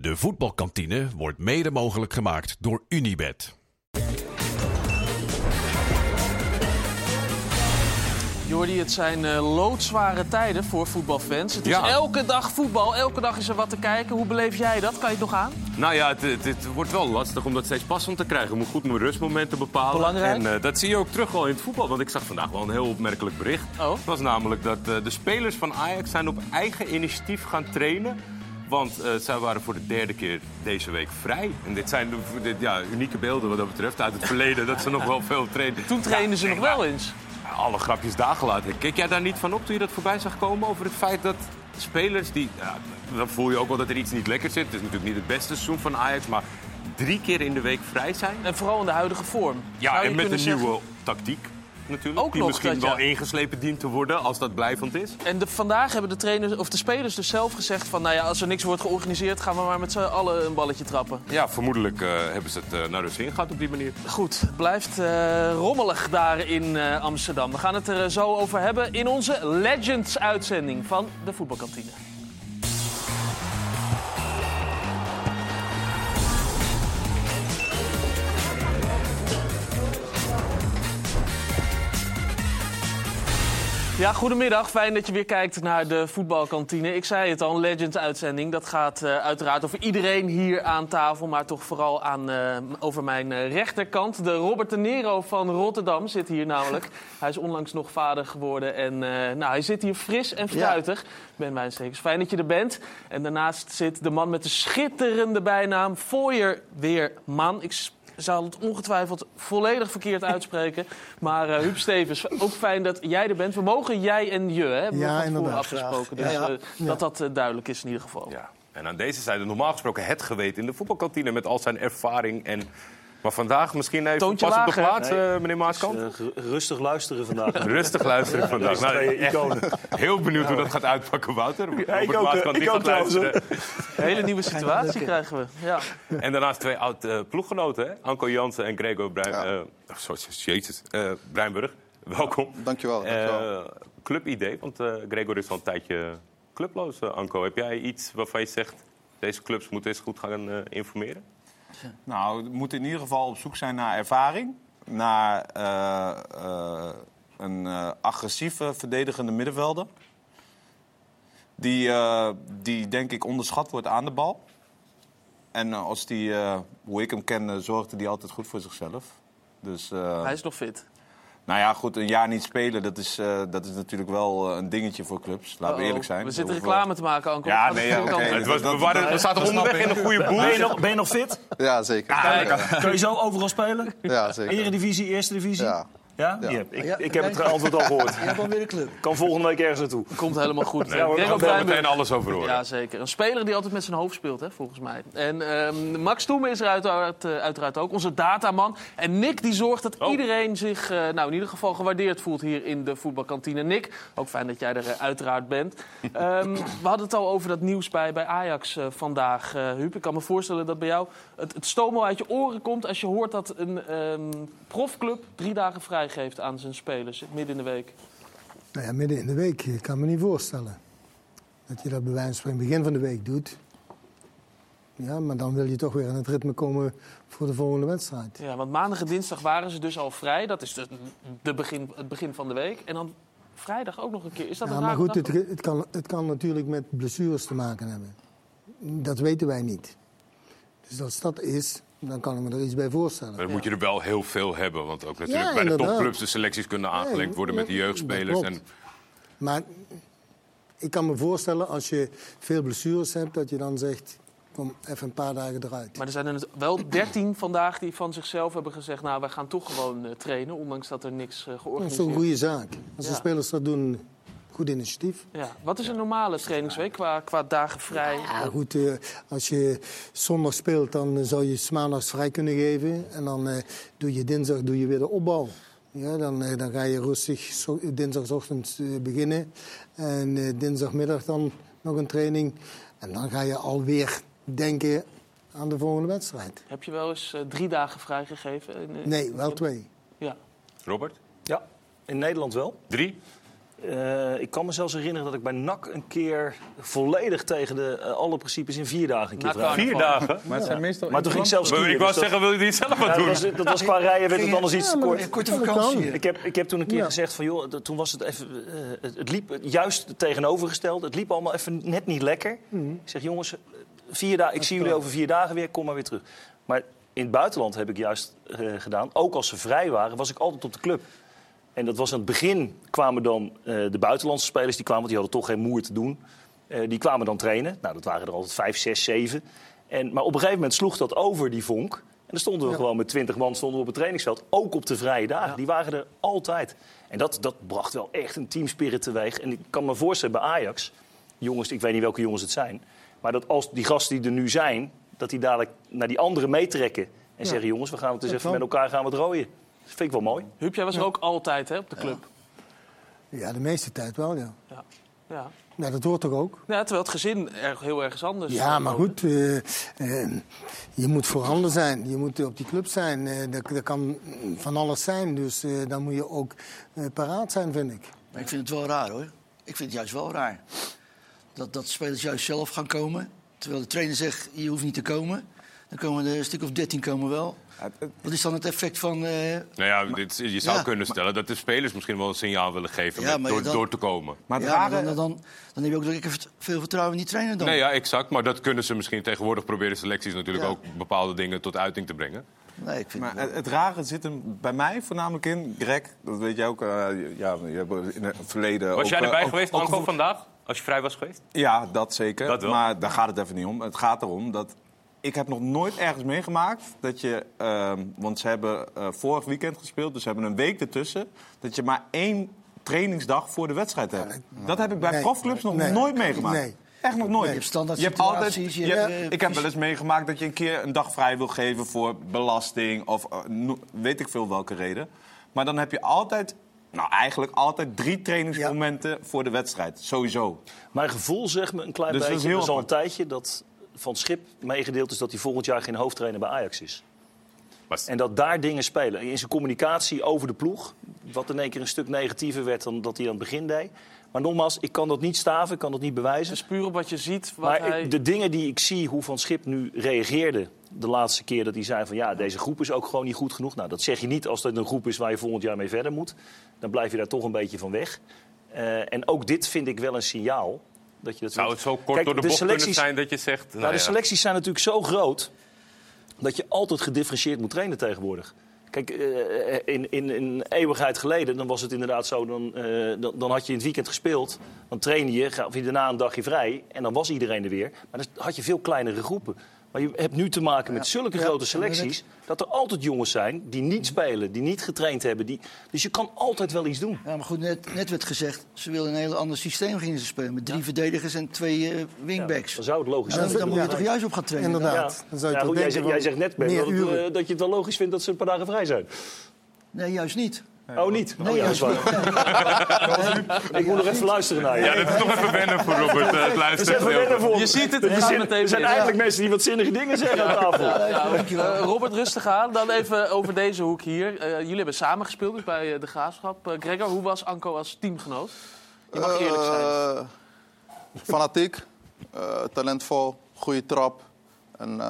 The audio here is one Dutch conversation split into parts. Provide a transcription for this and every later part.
De voetbalkantine wordt mede mogelijk gemaakt door Unibed. Jordi, het zijn eh, loodzware tijden voor voetbalfans. Het is Ja. elke dag voetbal, elke dag is er wat te kijken. Hoe beleef jij dat? Kan je het nog aan? Nou ja, het, het, het wordt wel lastig om dat steeds passend te krijgen. Je moet goed mijn rustmomenten bepalen. Belangrijk. En eh, dat zie je ook terug wel in het voetbal. Want ik zag vandaag wel een heel opmerkelijk bericht. Oh. Het was namelijk dat eh, de spelers van Ajax zijn op eigen initiatief gaan trainen. Want eh, zij waren voor de derde keer deze week vrij. En dit zijn dit, ja, unieke beelden wat dat betreft uit het verleden. Dat ze nog wel veel trainen. Toen trainen ze nog wel eens. alle grapjes daar gelaten. Keek jij daar niet van op toen je dat voorbij zag komen? Over het feit dat spelers die... Ja, dan voel je ook wel dat er iets niet lekker zit. Het is natuurlijk niet het beste seizoen van Ajax, maar drie keer in de week vrij zijn. En vooral in de huidige vorm. Ja, en met een zeggen- nieuwe tactiek natuurlijk. Ook die nog misschien dat, wel ja. ingeslepen dient te worden als dat blijvend is. En de, vandaag hebben de, trainers, of de spelers dus zelf gezegd van... nou ja, als er niks wordt georganiseerd, gaan we maar met z'n allen een balletje trappen. Ja, vermoedelijk eh, hebben ze het eh, naar de zin gehad op die manier. Goed, het blijft eh, rommelig daar in Amsterdam. We gaan het er zo over hebben in onze Legends-uitzending van de voetbalkantine. Ja, goedemiddag. Fijn dat je weer kijkt naar de voetbalkantine. Ik zei het al, Legends-uitzending. Dat gaat eh, uiteraard over iedereen hier aan tafel, maar toch vooral aan, eh, over mijn eh, rechterkant. De Robert De Niro van Rotterdam zit hier namelijk. Hij is onlangs nog vader geworden en nou, hij zit hier fris en fruitig. Ben Wijnstekers, fijn dat je er bent. En daarnaast zit de man met de schitterende bijnaam Fooyer Weerman. Ik zal het ongetwijfeld volledig verkeerd uitspreken. Maar eh Huub Stevens, ook fijn dat jij er bent. We mogen jij en je, hè? Hebben we Ja, inderdaad, afgesproken. Dus Ja, ja. eh, dat dat eh, duidelijk is in ieder geval. Ja. En aan deze zijde normaal gesproken het geweten in de voetbalkantine met al zijn ervaring. En... Maar vandaag misschien even Toontje pas op de plaats, eh, meneer Maaskamp. Eh, ru- rustig luisteren vandaag. Rustig luisteren vandaag. Nou, echt heel benieuwd hoe dat gaat uitpakken, Wouter. ik ook, Maaskant, eh, ik gaat ook trouwens, luisteren. Een hele nieuwe situatie krijgen we. Ja. En daarnaast twee oud eh, ploeggenoten, hè? Anko Jansen en Gregor Bruin, Ja. eh, oh, sorry, jezus, eh, Bruinburg. Welkom. Dankjewel, dankjewel. Eh, clubidee, want eh, Gregor is al een tijdje clubloos. Anko, heb jij iets waarvan je zegt... deze clubs moeten eens goed gaan eh, informeren? Nou, we moeten in ieder geval op zoek zijn naar ervaring. Naar eh, eh, een eh, agressieve, verdedigende middenvelder. Die, die denk ik onderschat wordt aan de bal. En als die, hoe ik hem ken, zorgde hij altijd goed voor zichzelf. Dus, Hij is nog fit. Nou ja, goed, een jaar niet spelen, dat is, eh, dat is natuurlijk wel eh, een dingetje voor clubs. Laten we eerlijk zijn. We zitten reclame te maken, Anko. Ja, nee, ja? Het was, we, waren, we zaten onderweg ik. in een goede boel. Ben je, nog, ben je nog fit? Ja, zeker. Kun je zo overal spelen? Ja, zeker. Eredivisie, Eerste Divisie? Ja. Ja? Ja. Ja, ik, ik heb het antwoord al gehoord. Je hebt alweer een club. Kan volgende week ergens naartoe. Komt helemaal goed. Gregor gaan we Bruinburg. meteen alles over horen. Ja, zeker. Een speler die altijd met zijn hoofd speelt, hè, volgens mij. En ehm, Max Toemen is er uiteraard, eh, uiteraard ook, onze dataman. En Nick die zorgt dat Oh. iedereen zich eh, nou, in ieder geval gewaardeerd voelt hier in de voetbalkantine. Nick, ook fijn dat jij er eh, uiteraard bent. Ehm, we hadden het al over dat nieuws bij, bij Ajax vandaag, eh Huub. Ik kan me voorstellen dat bij jou het, het stoom uit je oren komt... als je hoort dat een ehm, profclub drie dagen vrijgeeft aan zijn spelers midden in de week. Nou ja, midden in de week, ik kan me niet voorstellen. Dat je dat bij wijze van begin van de week doet. Ja, maar dan wil je toch weer in het ritme komen voor de volgende wedstrijd. Ja, want maandag en dinsdag waren ze dus al vrij. Dat is de, de begin, het begin van de week. En dan vrijdag ook nog een keer. Is dat Ja, een maar goed, het, kan, het kan natuurlijk met blessures te maken hebben. Dat weten wij niet. Dus als dat is, dan kan ik me er iets bij voorstellen. Maar dan moet je er wel heel veel hebben. Want ook natuurlijk Ja, bij de topclubs de selecties kunnen aangelinkt worden met de jeugdspelers. dat En. Maar ik kan me voorstellen, als je veel blessures hebt, dat je dan zegt, kom even een paar dagen eruit. Maar er zijn er wel 13 vandaag die van zichzelf hebben gezegd... nou, wij gaan toch gewoon eh, trainen, ondanks dat er niks eh, Dat is georganiseerd toch een goede zaak. Als Ja. de spelers dat doen, goed initiatief. Ja. Wat is een normale trainingsweek qua, qua dagen vrij? Ja, goed, eh, als je zondag speelt, dan eh, zou je maandags vrij kunnen geven. En dan eh, doe je dinsdag doe je weer de opbouw. Ja, dan, dan ga je rustig zo, dinsdagochtend beginnen. En eh, dinsdagmiddag dan nog een training. En dan ga je alweer denken aan de volgende wedstrijd. Heb je wel eens drie dagen vrijgegeven? in, Nee, wel twee. Ja. Robert, Ja, in Nederland wel. drie? Eh, ik kan me zelfs herinneren dat ik bij NAC een keer volledig tegen de, eh, alle principes in vier dagen een keer. Vier dagen? Maar het zijn meestal... Maar toen ging ik zelfs skiën. Ik wou dus dat- zeggen, wil je die zelf Ja, wat dat, doen? was, dat was qua rijden werd het anders iets te kort. Korte vakantie. kan. Ik heb, ik heb toen een keer Ja. gezegd van, joh, dat- toen was het even, eh, het, het liep juist het tegenovergestelde. Het liep allemaal even net niet lekker. Mhm. Ik zeg, jongens, vier dagen, ik zie jullie over vier dagen weer, kom maar weer terug. Maar in het buitenland heb ik juist gedaan, ook als ze vrij waren, was ik altijd op de club. En dat was aan het begin kwamen dan eh, de buitenlandse spelers, die kwamen, want die hadden toch geen moer te doen. Eh, die kwamen dan trainen. Nou, dat waren er altijd vijf, zes, zeven. En, maar op een gegeven moment sloeg dat over, die vonk. En dan stonden we gewoon met twintig man stonden we op het trainingsveld. Ook op de vrije dagen. Die waren er altijd. En dat, dat bracht wel echt een teamspirit teweeg. En ik kan me voorstellen bij Ajax, jongens, ik weet niet welke jongens het zijn. Maar dat als die gasten die er nu zijn, dat die dadelijk naar die anderen meetrekken. En zeggen, jongens, we gaan het eens even met elkaar gaan wat rooien. Dat vind ik wel mooi. Huub, jij was er ook altijd hè, op de club. Ja, de meeste tijd wel, ja. Ja. Ja. Ja, dat hoort toch ook? Ja, terwijl het gezin erg, heel ergens anders Ja, maar goed, eh, eh, je moet voorhanden zijn. Je moet op die club zijn. Eh, dat, dat kan van alles zijn. Dus eh, dan moet je ook eh, paraat zijn, vind ik. Maar ik vind het wel raar hoor. Ik vind het juist wel raar. Dat, dat spelers juist zelf gaan komen. Terwijl de trainer zegt, je hoeft niet te komen. Dan komen er een stuk of dertien komen wel. Wat is dan het effect van... eh, Nou ja, dit, je zou Ja, kunnen stellen dat de spelers misschien wel een signaal willen geven Ja, met- door, dan- door te komen. Maar het ja, maar rare... dan, dan, dan heb je ook lekker veel vertrouwen in die trainer dan. Nee, ja, exact. Maar dat kunnen ze misschien tegenwoordig proberen selecties natuurlijk Ja. ook bepaalde dingen tot uiting te brengen. Nee, ik vind Maar het het, rare zit hem bij mij voornamelijk in, Greg, dat weet jij ook, eh, ja, je hebt in het verleden... Was ook, jij eh, erbij ook- geweest, ook Anko, vandaag? Als je vrij was geweest? Ja, dat zeker. Dat wel. Maar daar gaat het even niet om. Het gaat erom dat... Ik heb nog nooit ergens meegemaakt dat je... ehm, want ze hebben eh, vorig weekend gespeeld, dus ze hebben een week ertussen... dat je maar één trainingsdag voor de wedstrijd hebt. Dat heb ik bij Nee. profclubs nog Nee. nooit meegemaakt. Nee. Echt nog nooit. Je hebt standaard hebt altijd, je je hebt, hebt- eh, ik heb wel eens meegemaakt dat je een keer een dag vrij wil geven voor belasting of eh, no- weet ik veel welke reden. Maar dan heb je altijd, nou eigenlijk altijd drie trainingsmomenten voor de wedstrijd. Sowieso. Mijn gevoel zegt me een klein Dus dat is beetje, heel dat is al een tijdje, dat Van Schip meegedeeld is dat hij volgend jaar geen hoofdtrainer bij Ajax is. En dat daar dingen spelen. In zijn communicatie over de ploeg, wat in één keer een stuk negatiever werd dan dat hij aan het begin deed. Maar nogmaals, ik kan dat niet staven, ik kan dat niet bewijzen. Het is puur op wat je ziet. Wat Maar hij... ik- de dingen die ik zie, hoe Van Schip nu reageerde de laatste keer dat hij zei van ja, deze groep is ook gewoon niet goed genoeg. Nou, dat zeg je niet als het een groep is waar je volgend jaar mee verder moet. Dan blijf je daar toch een beetje van weg. Eh, en ook dit vind ik wel een signaal. Dat je dat zou het zo kort Kijk, door de, de bocht kunnen zijn dat je zegt... Nou, nou, de selecties zijn natuurlijk zo groot dat je altijd gedifferentieerd moet trainen tegenwoordig. Kijk, eh, in, in, in een eeuwigheid geleden dan was het inderdaad zo, dan, eh, dan, dan had je in het weekend gespeeld, dan trainde je, gaf je daarna een dagje vrij en dan was iedereen er weer. Maar dan had je veel kleinere groepen. Maar je hebt nu te maken met zulke grote selecties, dat er altijd jongens zijn die niet spelen, die niet getraind hebben. Die, dus je kan altijd wel iets doen. Ja, maar goed, net, net werd gezegd, ze willen een heel ander systeem gingen ze spelen. Met drie verdedigers en twee eh, wingbacks. Dan zou het logisch zijn. dan moet je Ja. toch juist op gaan trainen. dan? Inderdaad. Dan zou je Ja, toch goed, jij, denken zegt, jij zegt net, Ben, dat, eh, dat je het wel logisch vindt dat ze een paar dagen vrij zijn. Nee, juist niet. Oh, niet? Nee, oh, ja, dat is waar. Ik moet nog even luisteren naar je. Ja, dat is nog even wennen voor Robert, eh, het luisteren. even wennen voor Je ziet het, Er zijn, meteen er zijn eigenlijk mensen die wat zinnige dingen zeggen aan tafel. Ja, eh, Robert, rustig aan. Dan even over deze hoek hier. Eh, jullie hebben samen gespeeld dus bij de Graafschap. Eh, Gregor, hoe was Anko als teamgenoot? Je mag eerlijk zijn. Fanatiek, eh, talentvol, goede trap. En eh,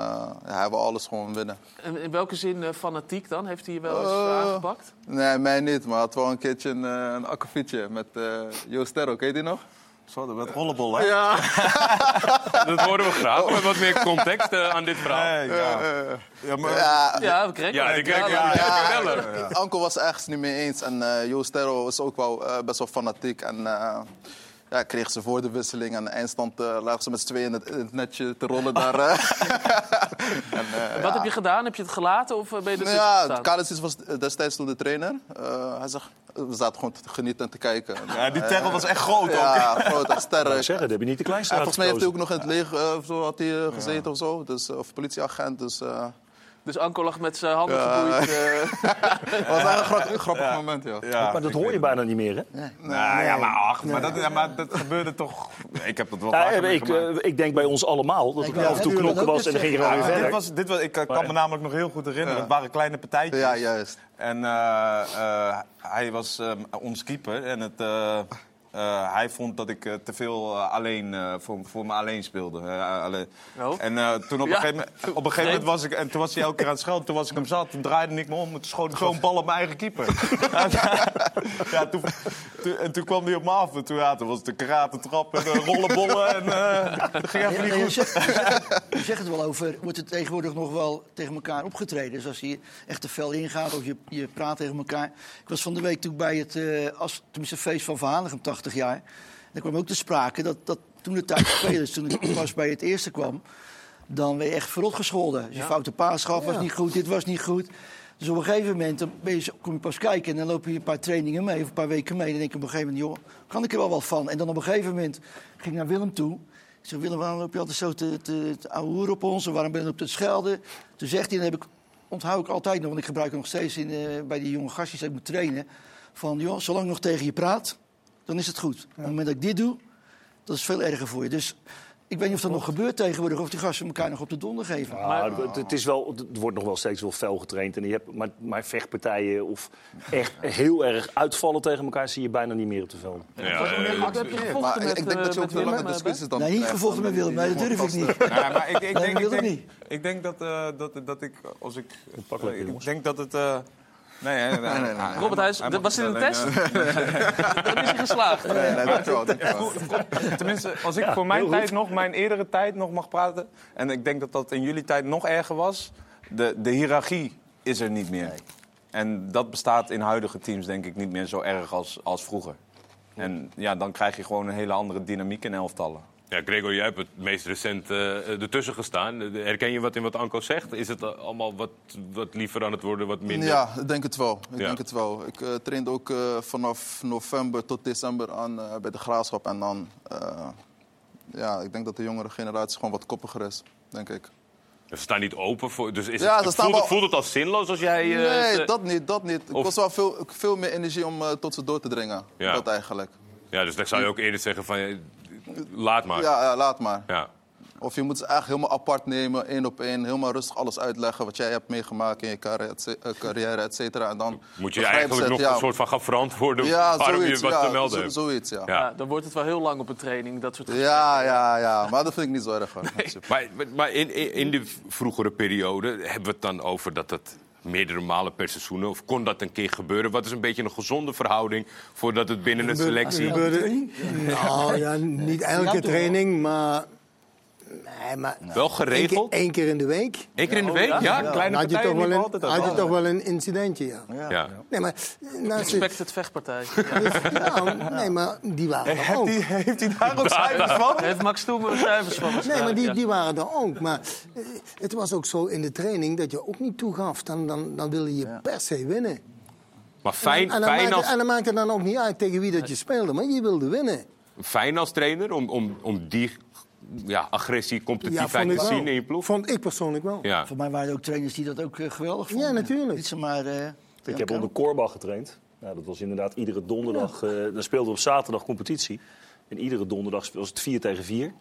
ja, hij wil alles gewoon winnen. En in welke zin eh, fanatiek dan? Heeft hij je wel eens Eh, aangepakt? Nee, mij niet, maar hij had wel een keertje een, eh, een akkefietje met eh Joost Terro, ken je die nog? Zo, dat werd rollenbol, hè? Ja. Dat horen we graag. Met wat meer context eh, aan dit verhaal. Nee, ja. Ja, maar, ja. Ja, Gregor. Ja, ik kijk laat- ja, vertellen. Anko was het ergens niet mee eens. En eh Joost Terro was ook wel eh, best wel fanatiek. En eh, ja, kreeg ze voor de wisseling. En de eindstand eh lagen ze met z'n tweeën in het, in het netje te rollen daar. eh. en, eh, Wat ja. heb je gedaan? Heb je het gelaten of eh, ben je er Nou ja? Kalisic was destijds toen de trainer. Eh, hij zegt, we zaten gewoon te genieten en te kijken. ja, die terror was echt groot ook. Ja, groot en sterk. Ik zeg het, heb je niet de kleinste En volgens mij heeft hij ook nog in het leger of zo, had hij, gezeten of zo. Dus, of politieagent. Dus eh Dus Anko lag met zijn handen geboeid. eh, het was echt een gra- een grappig moment, ja. Ja, Maar dat ik hoor je bijna niet meer, hè? het. Nou, ja, maar ach, maar dat, ja, maar dat gebeurde toch... Ik heb dat wel Ja, ik, meegemaakt. eh, ik denk bij ons allemaal dat het Ja, af en toe knokken dat was en dan ging je weer dit verder. was, dit was, ik kan me namelijk nog heel goed herinneren. Het waren kleine partijtjes. Ja, juist. En eh, eh, hij was eh, ons keeper. En het, eh, hij vond dat ik eh, te veel eh, alleen, eh, voor, voor me alleen speelde. Alleen. Oh. En eh, toen op een Ja. gegeven moment, op een gegeven moment was ik, en toen was hij elke keer aan het schelden. Toen was ik hem zat, toen draaide ik me om. Toen schoot ik zo'n bal op mijn eigen keeper. ja, toen, toen- en toen kwam hij op me af. En toen, ja, toen was het een karate trap en rollenbollen. En eh dat ging even Ja, niet goed. zegt, je, zegt, je zegt het wel over, wordt het tegenwoordig nog wel tegen elkaar opgetreden? Dus als je echt te fel ingaat of je, je praat tegen elkaar. Ik was van de week toen bij het eh, als, tenminste, feest van Verhanigem, 80 jaar. En kwam ook te sprake dat, dat toen de tijd spelers, toen ik pas bij het eerste kwam, dan ben je echt verrot gescholden. Dus je foute paas gaf, was niet goed, dit was niet goed. Dus op een gegeven moment dan ben je, kom je pas kijken en dan loop je een paar trainingen mee, of een paar weken mee. Dan denk je op een gegeven moment, joh, kan ik er wel wat van? En dan op een gegeven moment ging ik naar Willem toe. Ik zeg, Willem, waarom loop je altijd zo te, te, te op ons? En waarom ben je op te schelden? Toen zegt hij, en heb ik, onthoud ik altijd nog, want ik gebruik het nog steeds in, eh, bij die jonge gastjes die ik moet trainen. Van, joh, zolang ik nog tegen je praat, dan is het goed. Op het moment dat ik dit doe, dat is veel erger voor je. Dus ik weet niet of dat nog gebeurt tegenwoordig, of die gasten elkaar nog op de donder geven. Maar het, het is wel, het wordt nog wel steeds wel fel getraind. En je hebt, maar, maar vechtpartijen of echt heel erg uitvallen tegen elkaar zie je bijna niet meer op de velden. Heb je gevochten Maar met, ik denk dat je eh, ook veel lange Willem, eh, discussies dan Nee, niet gevochten dan met Willem. Nee, dat durf ik niet. Maar ik, denk, ik, denk, niet. ik denk dat, eh, dat, dat ik, als ik... Ik denk dat het... eh, nee, nee, nee, nee, nee. Robert Huis, Hij mag was dit een alleen, test? eh, Dan is hij geslaagd. Nee, nee, dankjewel, dankjewel. Tenminste, als ik Ja, voor mijn heel goed. tijd nog, mijn eerdere tijd nog mag praten... en ik denk dat dat in jullie tijd nog erger was... de, de hiërarchie is er niet meer. En dat bestaat in huidige teams denk ik niet meer zo erg als, als vroeger. En ja, dan krijg je gewoon een hele andere dynamiek in elftallen. Ja, Gregor, jij hebt het meest recent eh, ertussen gestaan. Herken je wat in wat Anko zegt? Is het allemaal wat, wat liever aan het worden, wat minder? Ja, ik denk het wel. Ik Ja. denk het wel. Ik eh trainde ook eh, vanaf november tot december aan bij de Graafschap. En dan, ja, ik denk dat de jongere generatie gewoon wat koppiger is, denk ik. Ze staan niet open voor. Dus is Ja, het, voelt, het, voelt het als zinloos als jij. nee, dat niet, dat niet. Ik Of- was wel veel, veel meer energie om tot ze door te dringen. Ja. Dat eigenlijk. Ja, dus dan zou je ook eerder zeggen van. Laat maar. Ja, ja, laat maar. Ja. Of je moet ze echt helemaal apart nemen, één op één. Helemaal rustig alles uitleggen wat jij hebt meegemaakt in je carrière, et eh, cetera. En dan Moet je eigenlijk nog ja. een soort van gaan verantwoorden Ja, waarom zoiets. je wat ja, te melden zo- hebt. zoiets, ja. Ja. Ja, dan wordt het wel heel lang op een training, dat soort Ja, ja, ja. Maar dat vind ik niet zo erg. hoor. Maar, in, in de vroegere periode hebben we het dan over dat het meerdere malen per seizoen, of kon dat een keer gebeuren? Wat is een beetje een gezonde verhouding voordat het binnen een selectie... Gebeurde, nou ja, niet elke training, maar... Nee, maar Wel één keer, geregeld? één keer in de week. Eén keer in de week? Ja? Kleine Dan had je toch wel een, had je toch wel een incidentje, ja. Ja. Nee, maar... Nou, Expected vechtpartij. ja, nee, maar die waren er ook. Heeft hij, heeft hij daar ook cijfers van? Heeft Max Toemer cijfers van Nee, maar die, ja. die waren er ook. Maar eh, het was ook zo in de training dat je ook niet toegaf. Dan, dan, dan wilde je per se winnen. Maar fijn, en, dan fijn, maakte, als, en dan maakte het dan ook niet uit tegen wie dat je speelde. Maar je wilde winnen. fijn als trainer om, om, om die ja, agressie, Ja, competitiviteit te zien in je ploeg? Vond ik persoonlijk wel. Ja. Voor mij waren er ook trainers die dat ook eh, geweldig vonden. Ja, natuurlijk. Niet zomaar... eh, Ik heb onder Korbach getraind. Nou, dat was inderdaad iedere donderdag. eh dan speelden we op zaterdag competitie. En iedere donderdag was het 4 tegen 4.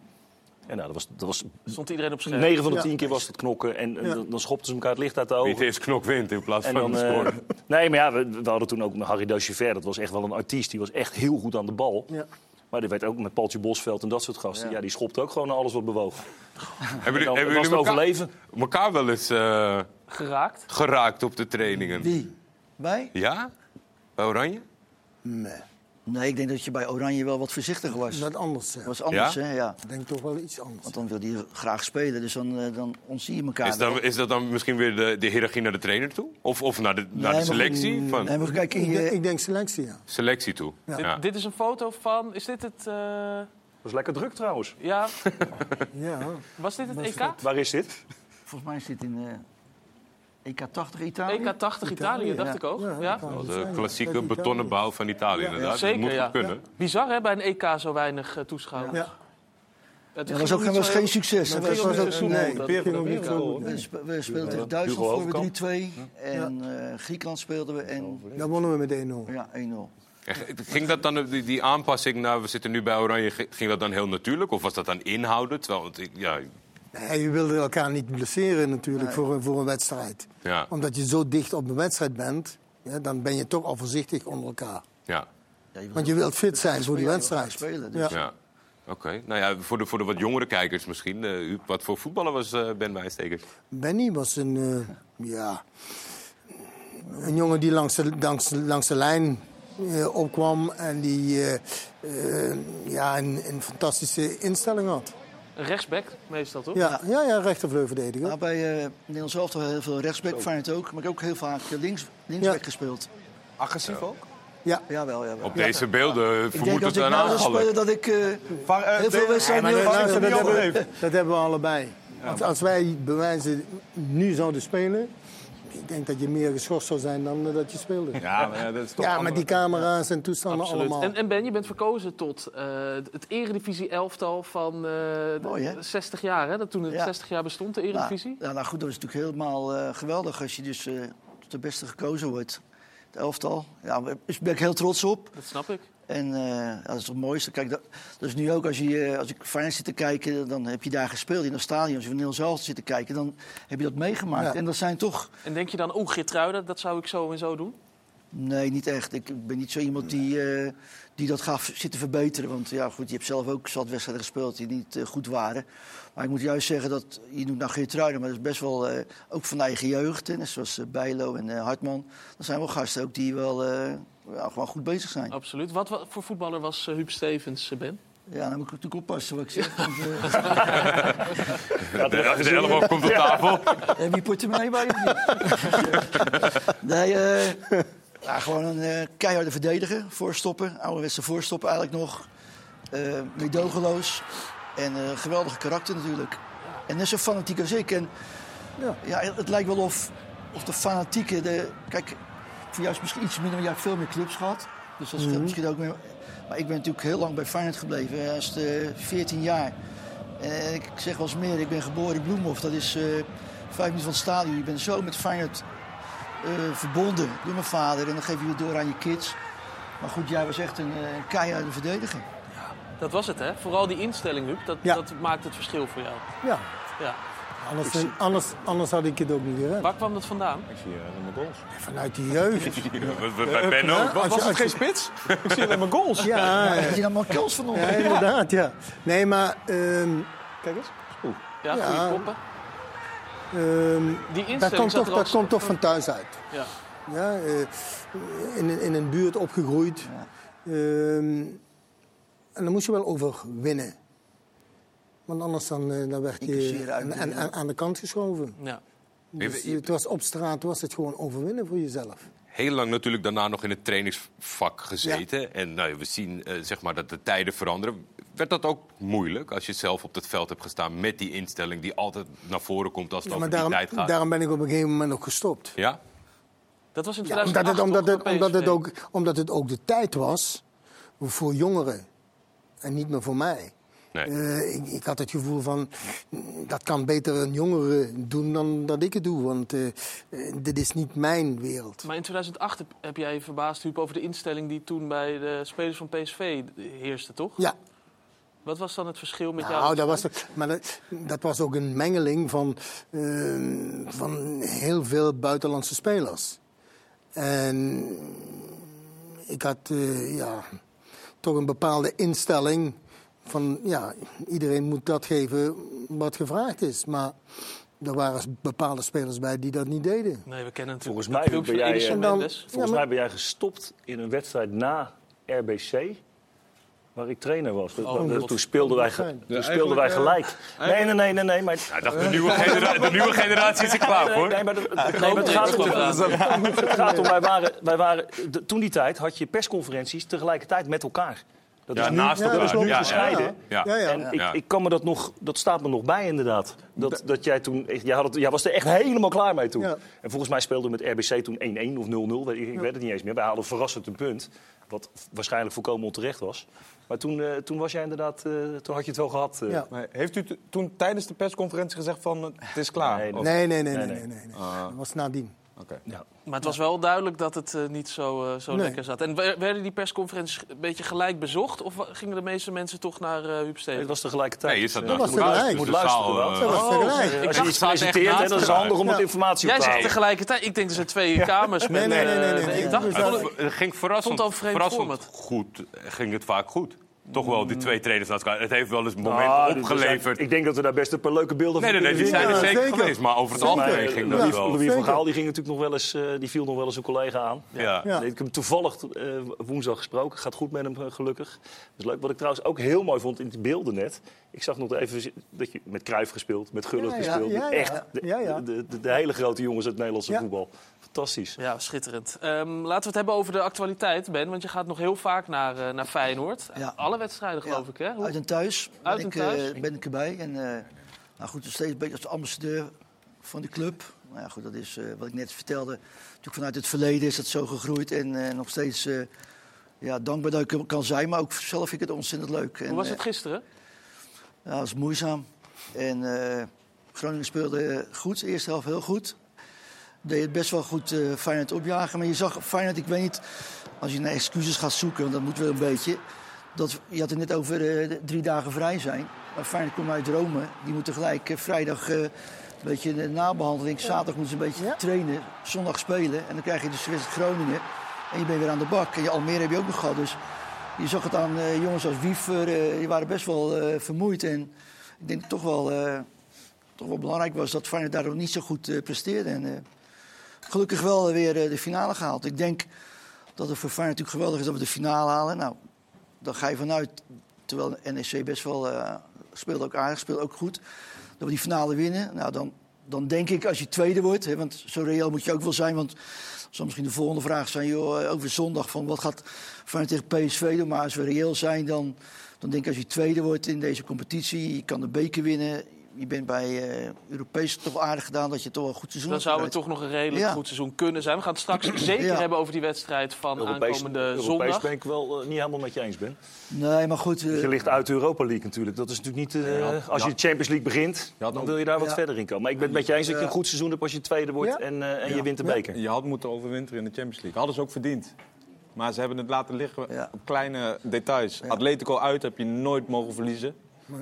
En nou, dat was, dat was Stond iedereen op scherm. 9 van de Ja. 10 keer was het knokken. En, en Ja. dan, schopten ze elkaar het licht uit de Wie ogen. het eerst knok wint in plaats En van dan, de eh, score. nee, maar ja, we, we hadden toen ook met Harry Dochiver. Dat was echt wel een artiest. Die was echt heel goed aan de bal. Ja. Maar die werd ook met Paultje Bosveld en dat soort gasten. Ja, die schopte ook gewoon naar alles wat bewoog. Hebben En jullie, hebben jullie het elkaar, overleven. elkaar wel eens eh, Geraakt. geraakt op de trainingen? Wie? Wij? Ja? Bij Oranje? Nee, Nee, ik denk dat je bij Oranje wel wat voorzichtiger was. Dat anders, hè? was anders, ja? hè? Ja. Ik denk toch wel iets anders. Want dan wil hij graag spelen, dus dan, eh, dan ontzie je elkaar. Is, is dat dan misschien weer de, de hiërarchie naar de trainer toe? Of, of naar de, naar de selectie? Maar, van... Nee, maar kijk, ik, ik, denk selectie, ja. Selectie toe. Ja. Dit, is een foto van... Is dit het... Eh, uh... was lekker druk trouwens. Ja. ja. Was dit het EK? Waar is dit? Volgens mij is dit in... Uh... EK80 Italië? EK80 Italië, dacht ik ook. Ja. de klassieke betonnen bouw van Italië, inderdaad. Zeker, moet ja. kunnen. Bizar, hè, bij een EK zo weinig eh, toeschouwers. Ja. Het ja, was ook was geen succes. Dat was, ook, nee, dat. We, speelden tegen Duitsland voor 3-2. En uh, Griekenland speelden we. En... Dan wonnen we met 1-0. Ja, 1-0. Ging dat dan, die, aanpassing naar, nou, we zitten nu bij Oranje, ging dat dan heel natuurlijk? Of was dat dan inhouden? Terwijl, ja, Nee, je wilde elkaar niet blesseren natuurlijk voor, een- voor een wedstrijd. ja, Omdat je zo dicht op een wedstrijd bent, ja, dan ben je toch al voorzichtig onder elkaar. ja. Ja, je wil Want je wilt fit zijn voor die wedstrijd. spelen, dus. Ja. Ja. Oké. Nou ja, voor de, voor de wat jongere kijkers misschien. eh, u- wat voor voetballer was eh, Ben Wijnstekers? Benny was een, eh, ja, een jongen die langs de, langs, langs de lijn eh, opkwam en die ja, een, een fantastische instelling had. Rechtsback meestal, toch? Ja, ja, ja rechtervleugelverdediger. Nou, bij uh, Nederlands elftal heel veel rechtsback, Feyenoord ook. Maar ik heb ook heel vaak eh, links, linksback Ja. gespeeld. Agressief ook? Ja, Jawel, jawel. Op deze beelden denk vermoedt het ik een spelen dat ik eh, Var- eh, heel veel de- wedstrijden heel dat, dat, heb hebben, hebben. dat hebben we allebei. Als, als wij bewijzen nu zouden spelen, ik denk dat je meer geschorst zou zijn dan eh, dat je speelde. Ja, maar ja, dat is toch Ja, met die camera's en toestanden Absoluut. allemaal. En, en Ben, je bent verkozen tot eh, het eredivisie-elftal van eh, de Mooi, hè? 60 jaar. Hè? Dat toen het Ja. 60 jaar bestond, de Nou, eredivisie. ja, nou goed, dat is natuurlijk helemaal eh, geweldig als je dus eh, tot de beste gekozen wordt. Het elftal. Ja, daar ben ik heel trots op. Dat snap ik. En eh, dat is het mooiste. Kijk, dat, dat is nu ook als, je, eh, als ik Feyenoord zit te kijken, dan heb je daar gespeeld in een stadion. Als je van Nederlands zelf zit te kijken, dan heb je dat meegemaakt. Ja. En dat zijn toch... En denk je dan, oeh, Geertruiden, dat zou ik zo en zo doen? Nee, niet echt. Ik ben niet zo iemand die, eh, die dat gaat zitten verbeteren. Want ja, goed, je hebt zelf ook zat wedstrijden gespeeld die niet goed waren. Maar ik moet juist zeggen dat, je noemt nou Geertruiden, maar dat is best wel eh, ook van de eigen jeugd. Hè, zoals Bijlo en eh, Hartman. Dat zijn wel gasten ook die wel eh, ja, gewoon goed bezig zijn. Absoluut. Wat, wat voor voetballer was eh, Huub Stevens, eh, Ben? Ja, dan moet ik natuurlijk oppassen wat ik zeg. Want, eh, De, de elleboog komt op tafel. Heb je portemonnee bij je nee, eh, ja, gewoon een keiharde verdediger. Voorstoppen, ouderwetse voorstoppen eigenlijk nog. Eh meedogenloos. En eh geweldige karakter natuurlijk. En net zo fanatiek als ik. En Ja. ja, het lijkt wel of, of de fanatieke... De, kijk, is misschien iets minder, maar jij hebt veel meer clubs gehad. Dus dat scheelt misschien ook meer. Maar ik ben natuurlijk heel lang bij Feyenoord gebleven. Als 14 jaar. En ik zeg wel eens meer, ik ben geboren in Bloemhof. Dat is eh, vijf minuten van het stadion. Je bent zo met Feyenoord eh, verbonden door mijn vader. En dan geef je het door aan je kids. Maar goed, jij was echt een, eh, een keiharde verdediger. Dat was het, hè? Vooral die instelling, Huub, dat, Ja. dat maakt het verschil voor jou. Ja, Ja. Anders, anders, anders had ik het ook niet gered. Waar kwam dat vandaan? Ik zie eh, mijn goals. Vanuit de jeugd. Bij Ben ook. Als je- Was het geen spits? ik zie alleen mijn goals. Ja, ja, dan maar kels van onder? ja, inderdaad, ja. Nee, maar ehm, Kijk eens. Oeh. Ja, Ja. goede koppen. ehm, Die dat komt, toch, dat komt toch van thuis uit. Ja. Ja, eh, in, een- in een buurt opgegroeid. Ehm, en dan moest je wel over winnen. Want anders dan, eh, dan werd je aan, de- aan, de kant geschoven. ja. Dus Je- je- het was op straat was het gewoon overwinnen voor jezelf. Heel lang natuurlijk daarna nog in het trainingsvak gezeten. En nou, we zien eh, zeg maar dat de tijden veranderen. Werd dat ook moeilijk als je zelf op het veld hebt gestaan met die instelling die altijd naar voren komt als het Ja, over die daarom, tijd gaat? daarom ben ik op een gegeven moment ook gestopt. Ja? Dat was in Ja, omdat, 2008 het, omdat, het, omdat, ook, omdat het ook de tijd was voor jongeren. En niet meer voor mij. Nee. Eh, ik, ik had het gevoel van, dat kan beter een jongere doen dan dat ik het doe. Want eh, eh, dit is niet mijn wereld. Maar in 2008 heb, heb jij je verbaasd, Huub, over de instelling die toen bij de spelers van PSV heerste, toch? Ja, Wat was dan het verschil met jou? nou, dat was, het- maar dat, dat was ook een mengeling van, eh, van heel veel buitenlandse spelers. En ik had ja, toch een bepaalde instelling van ja, iedereen moet dat geven wat gevraagd is. Maar er waren bepaalde spelers bij die dat niet deden. Nee, we kennen natuurlijk Volgens mij ben jij, En dan-. Volgens maar- mij ben jij gestopt in een wedstrijd na RBC. Waar ik trainer was. Oh, God. toen speelden wij, ge- Ja, toen speelden wij gelijk. Nee, nee, nee, nee. nee maar, dacht, de nieuwe, genera- de nieuwe generatie is er klaar voor. Nee, maar, dat- nee, maar het gaat om, het gaat om wij waren, wij waren, de- toen die tijd had je persconferenties tegelijkertijd met elkaar. Dat Ja, is nu, naast dat elkaar. is nu Ja, gescheiden. ja, Ja, ja. En ik, ik kan me dat nog, dat staat me nog bij inderdaad. Dat, dat jij toen, jij, had het, jij was er echt helemaal klaar mee toen. Ja. En volgens mij speelde met RBC toen 1-1 of 0-0, weet ik, ik weet het niet eens meer. Wij hadden verrassend een punt, wat waarschijnlijk volkomen onterecht was. Maar toen, eh, toen was jij inderdaad, eh, toen had je het wel gehad. eh. Ja. Maar heeft u t- toen tijdens de persconferentie gezegd van het is klaar? Nee, Nee, nee, nee, nee, Nee, nee. nee. nee, nee. Dat was nadien. Oké. Maar het was wel duidelijk dat het eh, niet zo, eh, zo Nee. lekker zat. En wer- werden die persconferenties een beetje gelijk bezocht? Of gingen de meeste mensen toch naar eh Huub Stevens? het was tegelijkertijd. Nee, je zat naast was elkaar, tegelijk. Moet luisteren Dat was Oh, tegelijk. Als je iets presenteert, hè, naast dan is het handig om het Ja. informatie Jij op te zegt houden. tegelijkertijd. Ik denk dat er twee kamers met... Nee, nee, nee, nee, nee, nee. Ik dacht, Het ging verrassend, verrassend goed. Ging het vaak goed. Toch wel, die twee trainers naast elkaar. Het heeft wel eens momenten zijn- opgeleverd. Ik denk dat we daar best een paar leuke beelden Nee, van nee, nee, die zijn er zeker, zeker. geweest. Maar over het algemeen ging dat wel. Louis van. Gaal die ging natuurlijk nog wel eens, eh, die viel nog wel eens een collega aan. Ja. Ja. Ik heb hem toevallig eh, woensdag gesproken. Gaat goed met hem, eh, gelukkig. Dat is leuk. Wat ik trouwens ook heel mooi vond in die beelden net. Ik zag nog even dat je met Cruijff gespeeld, met Gullit Ja, ja, gespeeld. ja, ja. Echt de, Ja, ja. De, de, de hele grote jongens uit het Nederlandse Ja. voetbal. Fantastisch. Ja, schitterend. Ehm, laten we het hebben over de actualiteit, Ben. Want je gaat nog heel vaak naar, eh, naar Feyenoord. Ja. Alle wedstrijden, geloof Ja, ik, hè? Hoe- Uit en thuis, Uit ben, en ik, thuis? eh, ben ik erbij. En, eh, nou goed, nog steeds een beetje als ambassadeur van de club. Nou ja, goed, dat is eh, wat ik net vertelde. Natuurlijk vanuit het verleden is dat zo gegroeid. En eh, nog steeds eh, ja, dankbaar dat ik kan zijn. Maar ook zelf vind ik het ontzettend leuk. En, Hoe was eh, het gisteren? Ja, dat was moeizaam. En eh, Groningen speelde goed, de eerste helft heel goed. Deed het best wel goed eh Feyenoord opjagen. Maar je zag Feyenoord, ik weet niet, als je naar excuses gaat zoeken, want dat moet wel een beetje. Dat, je had het net over eh, de drie dagen vrij zijn. Maar Feyenoord komt uit Rome. Die moeten gelijk vrijdag een beetje de nabehandeling. Zaterdag moeten ze een beetje Ja. trainen. Zondag spelen. En dan krijg je dus wedstrijd Groningen. En je bent weer aan de bak. En je Almere heb je ook nog gehad. Dus je zag het aan eh, jongens als Wiever. eh, die waren best wel eh, vermoeid. En ik denk dat toch wel, toch wel belangrijk was dat Feyenoord daar nog niet zo goed presteerde. En, gelukkig wel weer de finale gehaald. Ik denk dat het voor Feyenoord natuurlijk geweldig is dat we de finale halen. Nou, dan ga je vanuit, terwijl NEC best wel speelt ook aardig, speelt ook goed, dat we die finale winnen. Nou, dan, dan denk ik als je tweede wordt, hè, want zo reëel moet je ook wel zijn, want zal misschien de volgende vraag zijn, joh, eh, over zondag, van wat gaat Feyenoord tegen PSV doen? Maar als we reëel zijn, dan, dan denk ik als je tweede wordt in deze competitie, je kan de beker winnen, je bent bij eh Europees toch aardig gedaan dat je toch wel een goed seizoen Dan hebt zou het toch nog een redelijk Ja. goed seizoen kunnen zijn. We gaan het straks zeker Ja. hebben over die wedstrijd van Europees, aankomende Europees zondag. ben ik wel eh, niet helemaal met je eens, Ben. Nee, maar goed. eh, Je ligt uit de Europa League natuurlijk. Dat is natuurlijk niet... eh, als je de Champions League begint, dan wil je daar wat verder in komen. Maar ik ben het met je eens dat je een goed seizoen hebt als je tweede wordt Ja. en, eh, en Ja. je wint de Ja. beker. Je had moeten overwinteren in de Champions League. Hadden ze ook verdiend. Maar ze hebben het laten liggen Ja. op kleine details. Atletico uit heb je nooit mogen verliezen.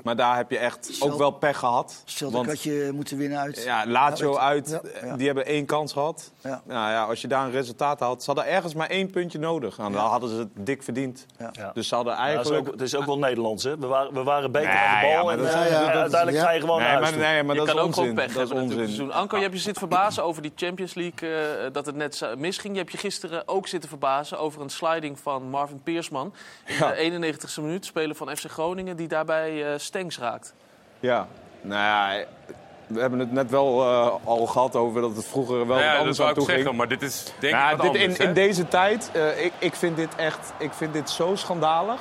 Maar daar heb je echt ook wel pech gehad. Want had je moeten winnen uit. ja, Lazio Ja, uit, ja. eh, die hebben één kans gehad. Ja. Nou ja, als je daar een resultaat had, ze hadden ergens maar één puntje nodig. Nou, dan hadden ze het dik verdiend. Dus ze hadden Ja, dat is eigenlijk... ook, het is ook wel Nederlands, hè? We waren, we waren beter Nee, aan de ja, bal maar en dat eh, uiteindelijk ja. ga je gewoon nee, naar maar, huis nee, maar je dat kan is ook onzin. gewoon pech dat is onzin. Anko, je hebt je zitten verbazen over die Champions League, eh, dat het net misging. Je hebt je gisteren ook zitten verbazen over een sliding van Marvin Peersman. In Ja. de 91ste minuut, speler van FC Groningen, die daarbij Stengs raakt. Ja, nou ja, we hebben het net wel eh, al gehad over dat het vroeger wel Ja, dat anders zou aan toe ging. zeggen, maar dit is denk Ja, ik wat dit, anders, in, in deze tijd, eh, ik, ik vind dit echt ik vind dit zo schandalig.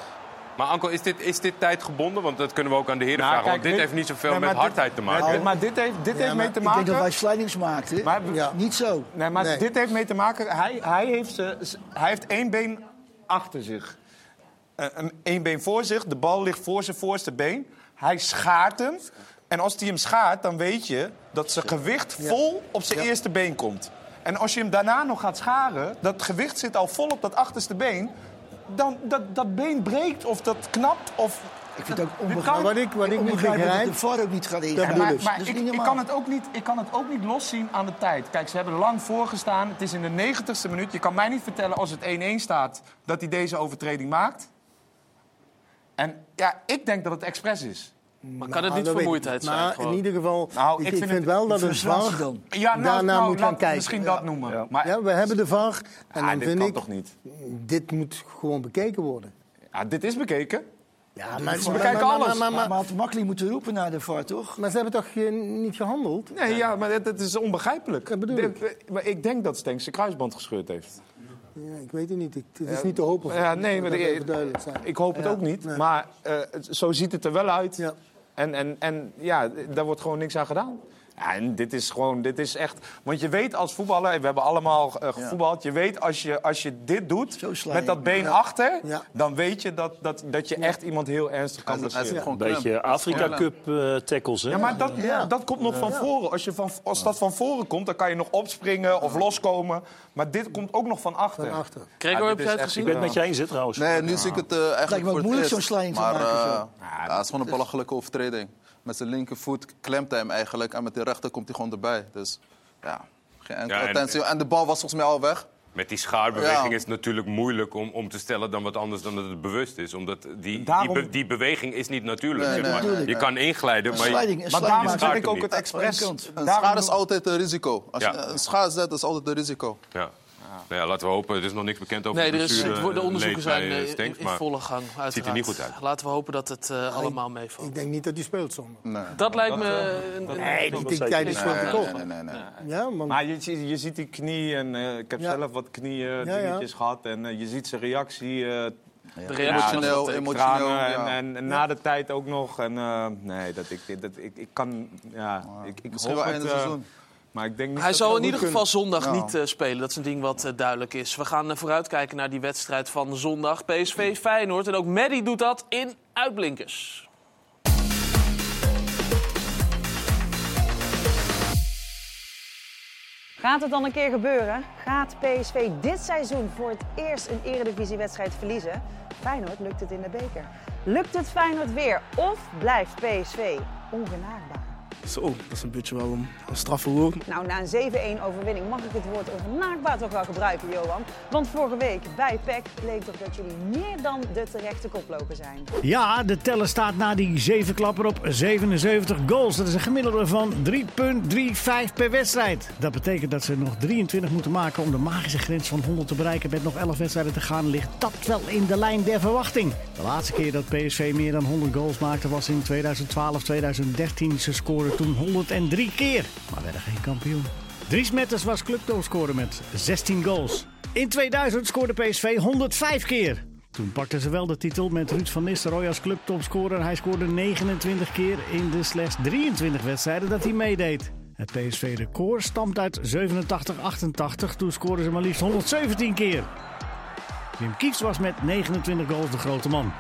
Maar Anko, is dit, is dit tijd gebonden? Want dat kunnen we ook aan de heren Nou, vragen. kijk, want dit dit- heeft niet zoveel Nee, met dit- hardheid te maken. Nee, maar dit heeft, dit Ja, heeft maar mee te Ik denk dat maken... wij slidings maakten. Maar- ja. Niet zo. Nee, maar Nee. dit heeft mee te maken... Hij, hij, heeft, hij heeft één been achter zich. Eh, een, been voor zich. De bal ligt voor zijn voorste been. Hij schaart hem. En als hij hem schaart, dan weet je dat zijn gewicht vol op zijn eerste been komt. En als je hem daarna nog gaat scharen, dat gewicht zit al vol op dat achterste been... dan dat, dat been breekt of dat knapt of... Ik vind het ook onbegrijpelijk. Wat ik, wat ik niet begrijp... de VAR ook niet gaat ingrijpen. bedoel maar, ik. maar kan het ook niet, ik kan het ook niet loszien aan de tijd. Kijk, ze hebben lang voorgestaan. Het is in de 90ste minuut. Je kan mij niet vertellen als het 1-1 staat dat hij deze overtreding maakt. En ja, ik denk dat het expres is. Maar kan het Nou, niet dat ik vermoeidheid zijn? Maar gewoon? in ieder geval, Nou, ik, ik ik vind vind, het- wel dat het frustratie VAR. Ja, nou, daarna nou, moet gaan kijken. misschien dat noemen. Ja. Maar Ja, we hebben de VAR en ja, dan dit vind kan ik, toch niet? dit moet gewoon bekeken worden. Ja, dit is bekeken. Ja, maar, Ze bekijken alles. Maar, maar, Maar, maar, had makkelijk moeten roepen naar de VAR, toch? maar ze hebben toch niet gehandeld? Nee, ja, maar het, het is onbegrijpelijk. Dat bedoel eh, maar ik denk dat Stenks zijn kruisband gescheurd heeft. Ja, ik weet het niet. Ik, het is niet te hopen. Ja, nee, maar zijn. Ik hoop het ook niet. Nee. Maar eh, zo ziet het er wel uit. Ja. En, en, en ja, daar wordt gewoon niks aan gedaan. Ja, en dit is gewoon, dit is echt... Want je weet als voetballer, en we hebben allemaal eh, gevoetbald... je weet als je, als je dit doet, je. met dat been Ja. achter... Ja. dan weet je dat, dat, dat je echt iemand heel ernstig kan zit- zit blesseren. Een beetje. Afrika. Cup eh, tackles, hè? Ja, maar dat, ja, dat komt nog van voren. Als, je van, als dat van voren komt, dan kan je nog opspringen of loskomen. Maar dit komt ook nog van achter. Van achter. Gregor, heb is het echt- Ik gezien? ben het met je eens, hè, trouwens. Nee, nu zie ik het eh, eigenlijk Lijkt me ook voor het moeilijk zo'n sliding te maken, zo. ja, het is gewoon een belachelijke overtreding. Met zijn linkervoet klemt hij hem eigenlijk. En met de rechter komt hij gewoon erbij. Dus ja, geen enkele Ja, en- attentie. En de bal was volgens mij al weg. Met die schaarbeweging Ja. is het natuurlijk moeilijk om, om te stellen dan wat anders dan dat het bewust is. Omdat die, Daarom- die, be- die beweging is niet natuurlijk. Nee, zeg maar. nee, nee. Je kan inglijden, maar Sliding, Maar daarom schaart ik ook het expres. Een schaar is altijd een risico. Als Ja. je een schaar zet, is altijd een risico. ja. Nou ja, laten we hopen. Er is nog niks bekend over Nee, de blessure, het wordt- de eh, onderzoeken zijn bij, eh, eh, in, Stenks, in maar volle gang. Uiteraard. ziet er niet goed uit. Laten we hopen dat het eh, allemaal meevalt. Ik denk niet dat hij speelt zondag. Nee. Dat lijkt me... Nee, Ik denk zeker tijdens niet. World Nee, nee, nee, nee, nee. Ja, man. Maar je, ziet- je ziet die knie en eh, ik heb Ja. zelf wat knieën Ja, ja. dingetjes gehad. En je ziet zijn reactie. eh, reactie Emotioneel, eh, emotioneel. en, ja. en, en na de tijd ook nog. En, eh, nee, dat ik, dat ik, ik kan. Ja, ik, ik Misschien hoop wel het, einde seizoen. Maar ik denk niet Hij dat zal in ieder geval zondag Nou. niet eh, spelen. Dat is een ding wat eh, duidelijk is. We gaan eh, vooruitkijken naar die wedstrijd van zondag. PSV Feyenoord. En ook Maddy doet dat in Uitblinkers. Gaat het dan een keer gebeuren? Gaat PSV dit seizoen voor het eerst een eredivisiewedstrijd verliezen? Feyenoord lukt het in de beker. Lukt het Feyenoord weer of blijft PSV ongenaakbaar? Zo, dat is een beetje wel een, een straffe woord. Nou, na een 7-1 overwinning mag ik het woord ongenaakbaar toch wel gebruiken, Johan. Want vorige week bij PEC bleek toch dat jullie meer dan de terechte koploper zijn. Ja, de teller staat na die zeven klapper op 77 goals. Dat is een gemiddelde van 3,35 per wedstrijd. Dat betekent dat ze nog 23 moeten maken om de magische grens van 100 te bereiken. Met nog 11 wedstrijden te gaan ligt dat wel in de lijn der verwachting. De laatste keer dat PSV meer dan 100 goals maakte was in 2012-2013. Ze toen 103 keer, maar werden geen kampioen. Dries Metters was clubtopscorer met 16 goals. In 2000 scoorde PSV 105 keer. Toen pakten ze wel de titel met Ruud van Nistelrooy als clubtopscorer. Hij scoorde 29 keer in de slechts 23 wedstrijden dat hij meedeed. Het PSV-record stamt uit 87-88. Toen scoorden ze maar liefst 117 keer. Wim Kieft was met 29 goals de grote man.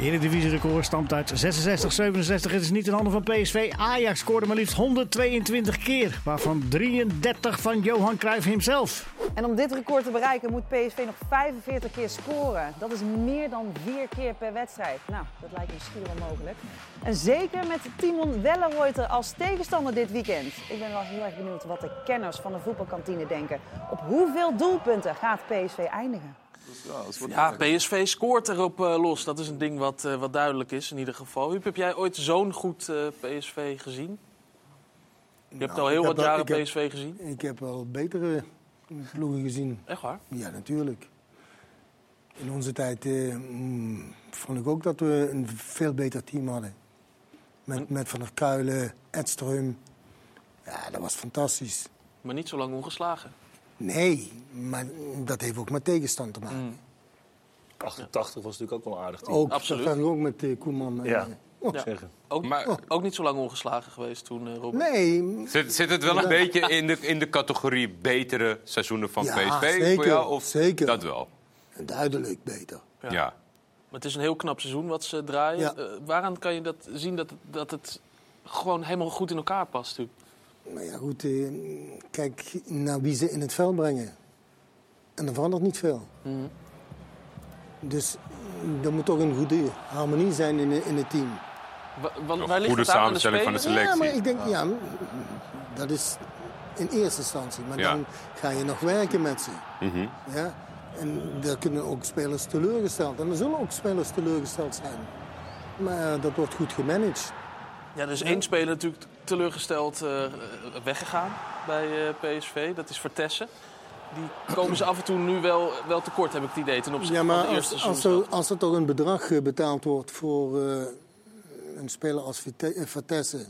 Eredivisie-record stamt uit 66-67. Het is niet in handen van PSV. Ajax scoorde maar liefst 122 keer. Waarvan 33 van Johan Cruijff himself. En om dit record te bereiken moet PSV nog 45 keer scoren. Dat is meer dan vier keer per wedstrijd. Nou, dat lijkt me schier onmogelijk. En zeker met Timon Wellenreuter als tegenstander dit weekend. Ik ben wel heel erg benieuwd wat de kenners van de voetbalkantine denken. Op hoeveel doelpunten gaat PSV eindigen? Ja, PSV scoort erop eh, los. Dat is een ding wat, eh, wat duidelijk is in ieder geval. Huub, heb jij ooit zo'n goed eh, PSV gezien? Je hebt Nou, al heel wat jaren heb- PSV gezien. Ik heb wel betere ploegen gezien. Echt waar? Ja, natuurlijk. In onze tijd mm, vond ik ook dat we een veel beter team hadden. Met, met Van der Kuilen, Edström. Ja, dat was fantastisch. Maar niet zo lang ongeslagen. Nee, maar dat heeft ook met tegenstand te Mm. maken. 88 was natuurlijk ook wel een aardig team. Ook, Absoluut. Dat ook met eh, Koeman. Ja. eh, oh, Ja. Zeggen. Ook, Maar- ook niet zo lang ongeslagen geweest toen, eh Robert. Nee, Zit, zit het wel een beetje in de, in de categorie betere seizoenen van Ja, PSV voor zeker, jou? Of zeker. Dat wel. duidelijk beter. Ja. Ja. Maar het is een heel knap seizoen wat ze draaien. Ja. Eh, waaraan kan je dat zien dat, dat het gewoon helemaal goed in elkaar past? Huub? Maar ja, goed, eh, kijk naar wie ze in het veld brengen. En dan verandert niet veel. Mhm. Dus mm, er moet toch een goede harmonie zijn in, in het team. Wa- Want waar ligt Goede het aan aan de samenstelling van de spelers? selectie. Ja, maar ik denk, ja, dat is in eerste instantie. Maar Ja. dan ga je nog werken met ze. Mhm. Ja? En er kunnen ook spelers teleurgesteld. En er zullen ook spelers teleurgesteld zijn. Maar dat wordt goed gemanaged. Ja, is één speler natuurlijk teleurgesteld eh, weggegaan bij eh, PSV. Dat is Vertessen. Die komen ze af en toe nu wel, wel tekort, heb ik het idee, ten opzichte Ja, maar van de eerste als, als, seizoen. er, als er toch een bedrag eh, betaald wordt voor eh, een speler als Vitesse...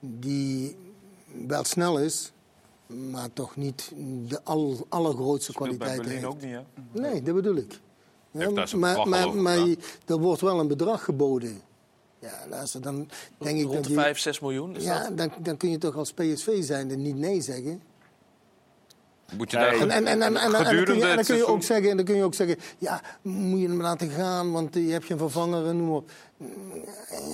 die wel snel is, maar toch niet de al, allergrootste kwaliteit heeft. ook niet, hè? Nee, dat bedoel ik. Zijn maar maar, maar je- er wordt wel een bedrag geboden. Ja, luister, dan denk ik Rond dat de je... 5, 6 miljoen. Is ja, dat? dan, dan kun je toch als PSV zijnde niet nee zeggen. Moet je Nee. daar En, en, en, en, en, en dan kun gedurende je, en dan kun je ook zeggen, en dan kun je ook zeggen, ja, moet je hem laten gaan, want eh, je hebt geen vervanger en noem maar op.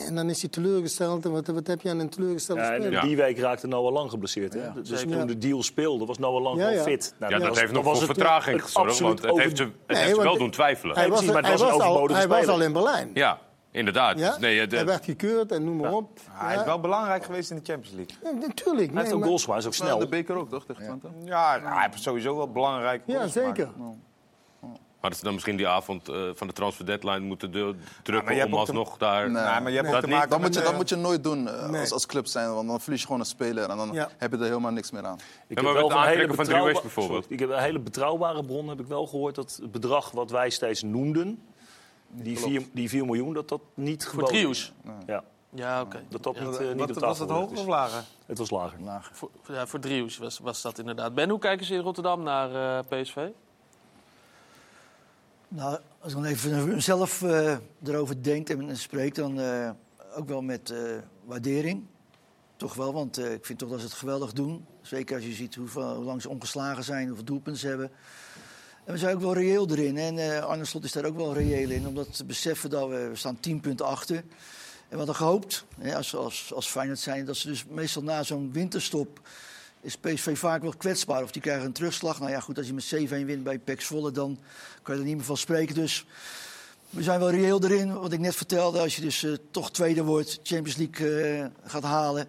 En dan is hij teleurgesteld. En wat, wat heb je aan een teleurgestelde Ja, speler? die week raakte Noah Lang geblesseerd. Hè? dus toen de deal speelde, was Noah Lang Ja, wel ja. fit. Nou, Ja, dat was- heeft nog voor het, vertraging eh, gezorgd, want het over- heeft ze, het Nee, heeft ze want wel doen twijfelen. Hij was, precies, maar het hij was al, overbodige hij was al in Berlijn. Ja, inderdaad. Ja? Nee, de- Hij werd gekeurd en noem maar op. Hij is wel belangrijk geweest in de Champions League. Ja, natuurlijk. Hij heeft ook maar- goals gemaakt, is ook Snel. snel. De beker ook, toch? Tegen Twente? Ja, nou, hij heeft sowieso wel belangrijk. Ja, zeker. Hadden ze dan misschien die avond eh, van de transfer deadline moeten de- drukken maar om ook te- alsnog daar... Nee. Nee, maar je hebt Dat niet. Dat moet, je, dat moet je nooit doen eh, Nee. als, als club zijn, want dan verlies je gewoon een speler en dan Ja. heb je er helemaal niks meer aan. Ik maar heb met wel van hele van bijvoorbeeld. Sorry, ik heb een hele betrouwbare bron heb ik wel gehoord dat het bedrag wat wij steeds noemden, die 4, die 4 miljoen, dat dat niet Voor geboden. Ja, Ja, oké. dat dat niet, eh, Wat, niet op was het hoger of lager? Het was lager. Voor, ja, voor was, was dat inderdaad. Ben, hoe kijken ze in Rotterdam naar eh, PSV? Nou, als ik dan even zelf eh, erover denk en spreek, dan eh, ook wel met eh, waardering. Toch wel, want eh, ik vind toch dat ze het geweldig doen. Zeker als je ziet hoeveel, hoe lang ze ongeslagen zijn, hoeveel doelpunten ze hebben. En we zijn ook wel reëel erin. En eh Arne Slot is daar ook wel reëel in. Omdat te beseffen dat we, we staan 10 punten achter. En we hadden gehoopt, hè, als, als, als Feyenoord zijn, dat ze dus meestal na zo'n winterstop... is PSV vaak wel kwetsbaar. Of die krijgen een terugslag. Nou ja, goed, als je met 7-1 wint bij PEC Zwolle, dan kan je er niet meer van spreken. Dus we zijn wel reëel erin. Wat ik net vertelde, als je dus eh, toch tweede wordt, Champions League eh, gaat halen...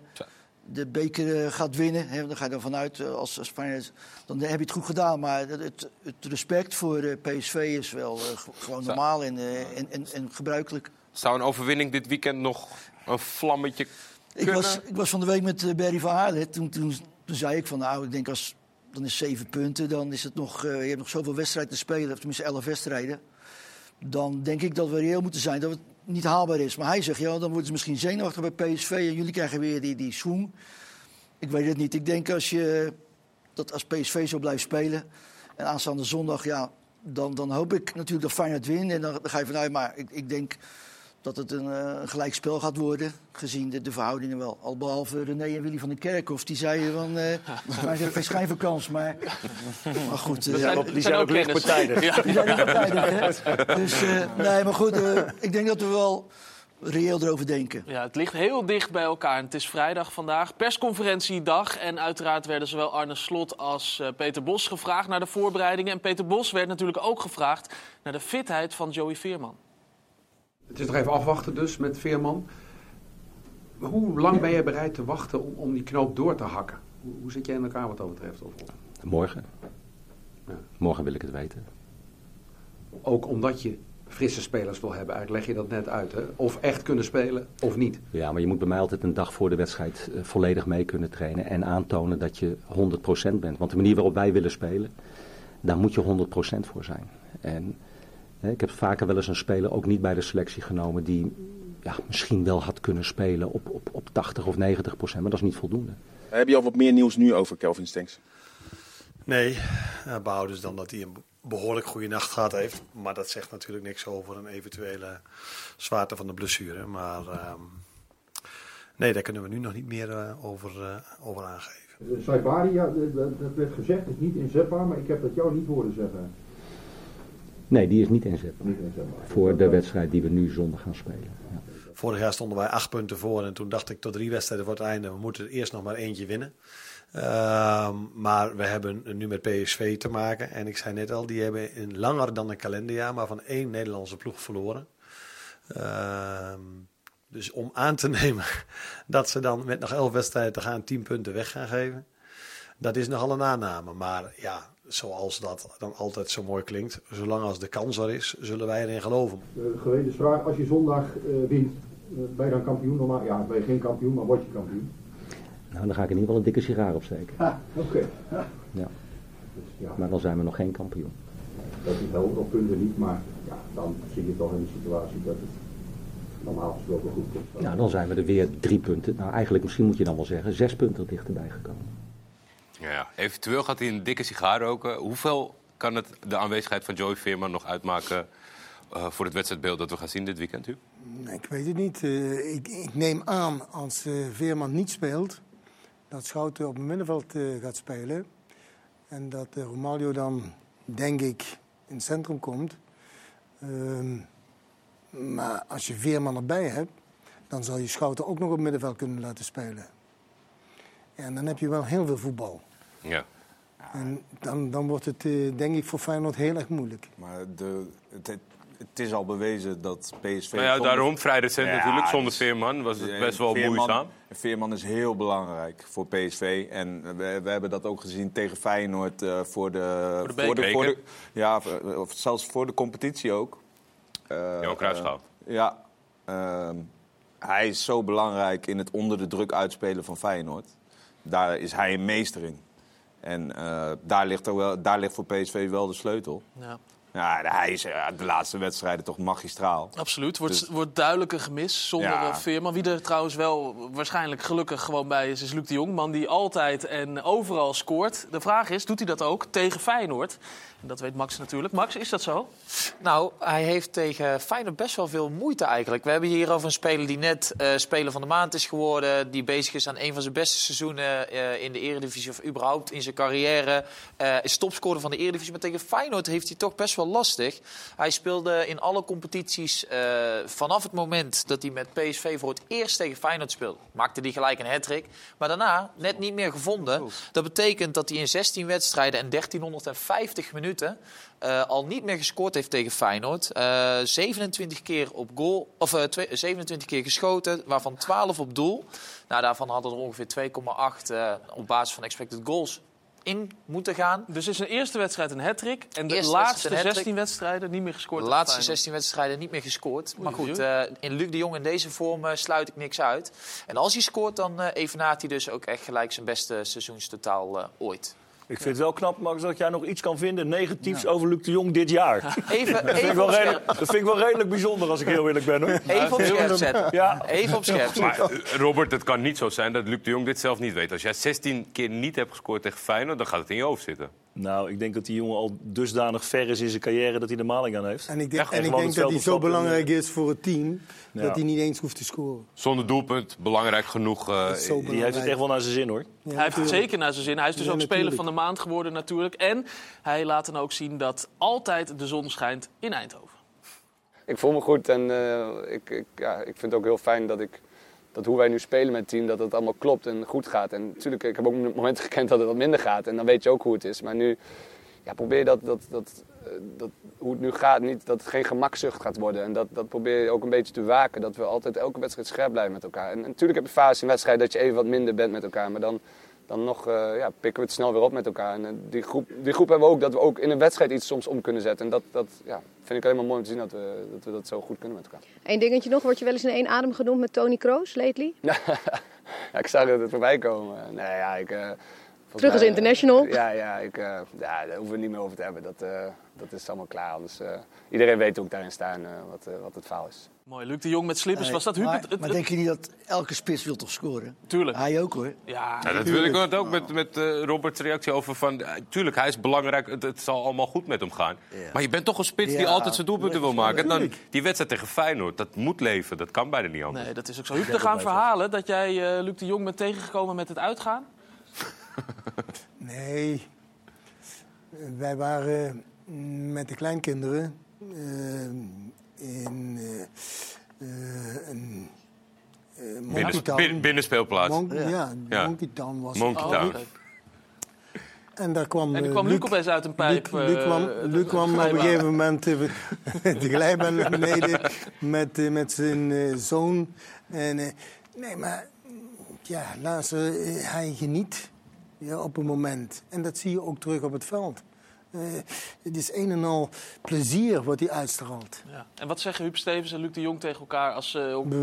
de beker eh, gaat winnen, hè, dan ga je ervan uit eh, als, als Feyenoord, dan heb je het goed gedaan. Maar het, het, respect voor eh, PSV is wel gewoon normaal en, en, en, en gebruikelijk. Zou een overwinning dit weekend nog een vlammetje Ik kunnen? was, ik was van de week met Barry van Haarlet. Toen, toen, toen zei ik van nou, ik denk als dan is zeven punten, dan is het nog, je hebt nog zoveel wedstrijden te spelen, of tenminste elf wedstrijden. Dan denk ik dat we reëel moeten zijn dat het niet haalbaar is. Maar hij zegt, ja, dan worden ze misschien zenuwachtig bij PSV en jullie krijgen weer die, die swoon. Ik weet het niet. Ik denk als je dat als PSV zo blijft spelen en aanstaande zondag, ja, dan, dan hoop ik natuurlijk dat Feyenoord wint. En dan, dan ga je vanuit, maar ik, ik denk dat het een, eh, een gelijk spel gaat worden, gezien de, de verhoudingen wel. Al behalve René en Willy van den Kerkhof, die zeiden van, eh maar ze hebben geen schijnverkans, maar, maar goed. eh, zijn- ook- die zijn zijn ook kenners. lichtpartijdig. Ja. die zijn niet partijdig, hè? Dus, eh, nee, maar goed, eh, ik denk dat we wel reëel erover denken. Ja, het ligt heel dicht bij elkaar. En Het is vrijdag vandaag, persconferentiedag. En uiteraard werden zowel Arne Slot als eh, Peter Bos gevraagd naar de voorbereidingen. En Peter Bos werd natuurlijk ook gevraagd naar de fitheid van Joey Veerman. Het is nog even afwachten dus met Veerman. Hoe lang ben je bereid te wachten om, om die knoop door te hakken? Hoe, hoe zit jij in elkaar wat dat betreft? Of, of- Morgen. Ja. Morgen wil ik het weten. ook omdat je frisse spelers wil hebben, eigenlijk leg je dat net uit. Hè? Of echt kunnen spelen of niet. Ja, maar je moet bij mij altijd een dag voor de wedstrijd eh, volledig mee kunnen trainen en aantonen dat je 100% bent. Want de manier waarop wij willen spelen, daar moet je 100% voor zijn. En ik heb vaker wel eens een speler ook niet bij de selectie genomen die ja, misschien wel had kunnen spelen op, op, op 80 of 90%, maar dat is niet voldoende. Heb je al wat meer nieuws nu over Kelvin Stenks? Nee, uh, behouden dan dat hij een behoorlijk goede nacht gehad heeft. Maar dat zegt natuurlijk niks over een eventuele zwaarte van de blessure. Maar uh, nee, daar kunnen we nu nog niet meer uh, over, uh, over aangeven. Saibari, ja, dat, dat werd gezegd, is niet inzetbaar, maar ik heb dat jou niet horen zeggen. Nee, die is niet inzetbaar. Niet inzetbaar. Voor de wedstrijd die we nu zondag gaan spelen. Ja. Vorig jaar stonden wij acht punten voor en toen dacht ik tot drie wedstrijden voor het einde, we moeten er eerst nog maar eentje winnen. Uh, maar we hebben nu met PSV te maken. En ik zei net al, die hebben in langer dan een kalenderjaar, maar van één Nederlandse ploeg verloren. Uh, dus om aan te nemen dat ze dan met nog elf wedstrijden te gaan tien punten weg gaan geven. Dat is nogal een aanname. Maar ja, zoals dat dan altijd zo mooi klinkt. Zolang als de kans er is, zullen wij erin geloven. Uh, gewetensvraag, als je zondag uh, wint, ben je dan kampioen? Normaal, ja, ben je geen kampioen, maar word je kampioen. Nou, dan ga ik in ieder geval een dikke sigaar opsteken. Ah, oké. Okay. Ja. Dus, ja. Maar dan zijn we nog geen kampioen. Dat is helder op punten niet, maar ja, dan zie je toch in de situatie dat het normaal gesproken goed komt. Nou, dan zijn we er weer drie punten. Nou, eigenlijk misschien moet je dan wel zeggen, zes punten dichterbij gekomen. Ja, eventueel gaat hij een dikke sigaar roken. Hoeveel kan het de aanwezigheid van Joey Veerman nog uitmaken eh, voor het wedstrijdbeeld dat we gaan zien dit weekend? Nee, Ik weet het niet. Eh, ik, ik neem aan, als eh, Veerman niet speelt, dat Schouten op het middenveld gaat spelen. En dat Romario dan, denk ik, in het centrum komt. Ehm, maar als je Veerman erbij hebt, dan zou je Schouten ook nog op het middenveld kunnen laten spelen. En dan heb je wel heel veel voetbal. Ja. En dan, dan wordt het, eh, denk ik, voor Feyenoord heel erg moeilijk. Maar de, het, het, het is al bewezen dat PSV... Nou ja, zonder- daarom vrij recent Ja, natuurlijk. Zonder dus- Veerman was het best wel Veerman- moeizaam. Veerman is heel belangrijk voor PSV. En we, we hebben dat ook gezien tegen Feyenoord eh, voor de... Voor de voor ja, v- of zelfs voor de competitie ook. Eh, Johan Cruijffschaal. eh, ja. ehm, hij is zo belangrijk in het onder de druk uitspelen van Feyenoord. Daar is hij een meester in. En eh, daar, ligt wel, daar ligt voor PSV wel de sleutel. Ja. Ja, hij is eh, de laatste wedstrijden toch magistraal. Absoluut. Wordt, Dus- wordt duidelijk een gemis zonder Ja. eh, Veerman. Wie er trouwens wel waarschijnlijk gelukkig gewoon bij is, is Luc de Jong. Man die altijd en overal scoort. De vraag is, doet hij dat ook tegen Feyenoord? En dat weet Max natuurlijk. Max, is dat zo? Nou, hij heeft tegen Feyenoord best wel veel moeite eigenlijk. We hebben hier over een speler die net eh, speler van de maand is geworden. Die bezig is aan een van zijn beste seizoenen eh, in de Eredivisie of überhaupt in zijn carrière. Eh, is topscorer van de Eredivisie. Maar tegen Feyenoord heeft hij toch best wel lastig. Hij speelde in alle competities eh, vanaf het moment dat hij met PSV voor het eerst tegen Feyenoord speelde. Maakte hij gelijk een hat Maar daarna net niet meer gevonden. Dat betekent dat hij in 16 wedstrijden en 1350 minuten eh, al niet meer gescoord heeft tegen Feyenoord. Eh, 27 keer op goal, of eh, twee- 27 keer geschoten, waarvan 12 op doel. Nou, daarvan hadden er ongeveer 2,8 eh, op basis van expected goals in moeten gaan. Dus is zijn eerste wedstrijd een hat-trick. En de Eerste laatste wedstrijd een hat-trick. 16 wedstrijden niet meer gescoord. De laatste Feyenoord. 16 wedstrijden niet meer gescoord. Maar goed, eh, in Luc de Jong in deze vorm eh, sluit ik niks uit. En als hij scoort, dan eh, evenaart hij dus ook echt gelijk zijn beste seizoenstotaal ooit. Ik vind het wel knap, Max, dat jij nog iets kan vinden negatiefs over Luc de Jong dit jaar. Even, dat, vind even wel redelijk, scherp. dat vind ik wel redelijk bijzonder, als ik heel eerlijk ben. Hoor. Even op scherp zetten. Ja. Even op scherp Maar zetten. eh, Robert, het kan niet zo zijn dat Luc de Jong dit zelf niet weet. Als jij 16 keer niet hebt gescoord tegen Feyenoord, dan gaat het in je hoofd zitten. Nou, ik denk dat die jongen al dusdanig ver is in zijn carrière dat hij de maling aan heeft. En ik denk, en ik dat hij zo en, belangrijk is voor het team, Ja. dat hij niet eens hoeft te scoren. Zonder doelpunt, belangrijk genoeg. eh, zo Die heeft het echt wel naar zijn zin, hoor. hij heeft het zeker naar zijn zin. Hij is dus Ja, ook speler van de maand geworden natuurlijk. En hij laat dan ook zien dat altijd de zon schijnt in Eindhoven. Ik voel me goed en eh, ik, ik, ja, ik vind het ook heel fijn dat, ik, dat hoe wij nu spelen met het team, dat het allemaal klopt en goed gaat. En natuurlijk, ik heb ook momenten gekend dat het wat minder gaat en dan weet je ook hoe het is. Maar nu ja, probeer dat, dat, dat, eh, dat, hoe het nu gaat, niet, dat het geen gemakzucht gaat worden. En dat, dat probeer je ook een beetje te waken, dat we altijd elke wedstrijd scherp blijven met elkaar. En, natuurlijk heb je fase in wedstrijd dat je even wat minder bent met elkaar, maar dan, dan nog eh, ja, pikken we het snel weer op met elkaar. En eh, die, groep, die groep hebben we ook, dat we ook in een wedstrijd iets soms om kunnen zetten. En dat, dat ja, vind ik helemaal mooi om te zien dat we, dat we dat zo goed kunnen met elkaar. Eén dingetje nog, word je wel eens in één adem genoemd met Tony Kroos, lately? Ja, ik zag het voorbij komen. Nee, ja, ik, eh, Terug als international. ja, ja, ik, ja, daar hoeven we het niet meer over te hebben. Dat, dat is allemaal klaar. Anders, iedereen weet hoe ik daarin sta en wat, wat het faal is. Mooi, Luc de Jong met slippers. Nee, Was dat Huub? maar, Het- het- maar denk je niet dat elke spits wil toch scoren? Tuurlijk. Hij ook hoor. Ja, Ja, dat wil ik het ook met, met eh, Roberts reactie over van... eh, tuurlijk, hij is belangrijk, het, het zal allemaal goed met hem gaan. Maar je bent toch een spits die altijd zijn doelpunten wil maken. En dan die wedstrijd tegen Feyenoord, dat moet leven. Dat kan bijna niet anders. Nee, dat is ook zo. Huub, er gaan verhalen dat jij eh, Luc de Jong bent tegengekomen met het uitgaan. Nee, wij waren met de kleinkinderen in een eh, Monkey Binnen, Town. binnenspeelplaats. Ja, Monkey Town was. Monkey Town. En daar kwam, En eh, kwam Luc opeens uit een pijp, Luc, Luc eh, kwam, Luc op een gegeven moment eh, de glijbaan naar beneden met, eh, met zijn eh, zoon. En, eh, nee, maar ja, luister, eh, hij geniet ja, op een moment. En dat zie je ook terug op het veld. Eh, het is een en al plezier wat hij uitstraalt. Ja. En wat zeggen Huub Stevens en Luc de Jong tegen elkaar als ze ook We,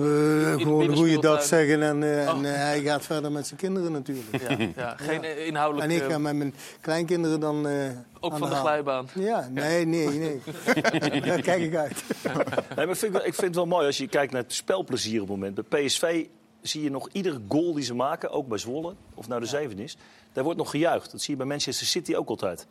in de gewoon hoe je dat zeggen en, eh, en Oh. eh, hij gaat verder met zijn kinderen natuurlijk. Ja, ja, geen eh, inhoudelijk... En ik eh, ga met mijn kleinkinderen dan eh Ook aan van de glijbaan. Ja, nee, nee, nee. Daar kijk ik uit. Nee, maar ik, vind, wel- ik vind het wel mooi als je kijkt naar het spelplezier op het moment. Bij PSV zie je nog iedere goal die ze maken, ook bij Zwolle, of nou de zevende is, daar wordt nog gejuicht. Dat zie je bij Manchester City ook altijd.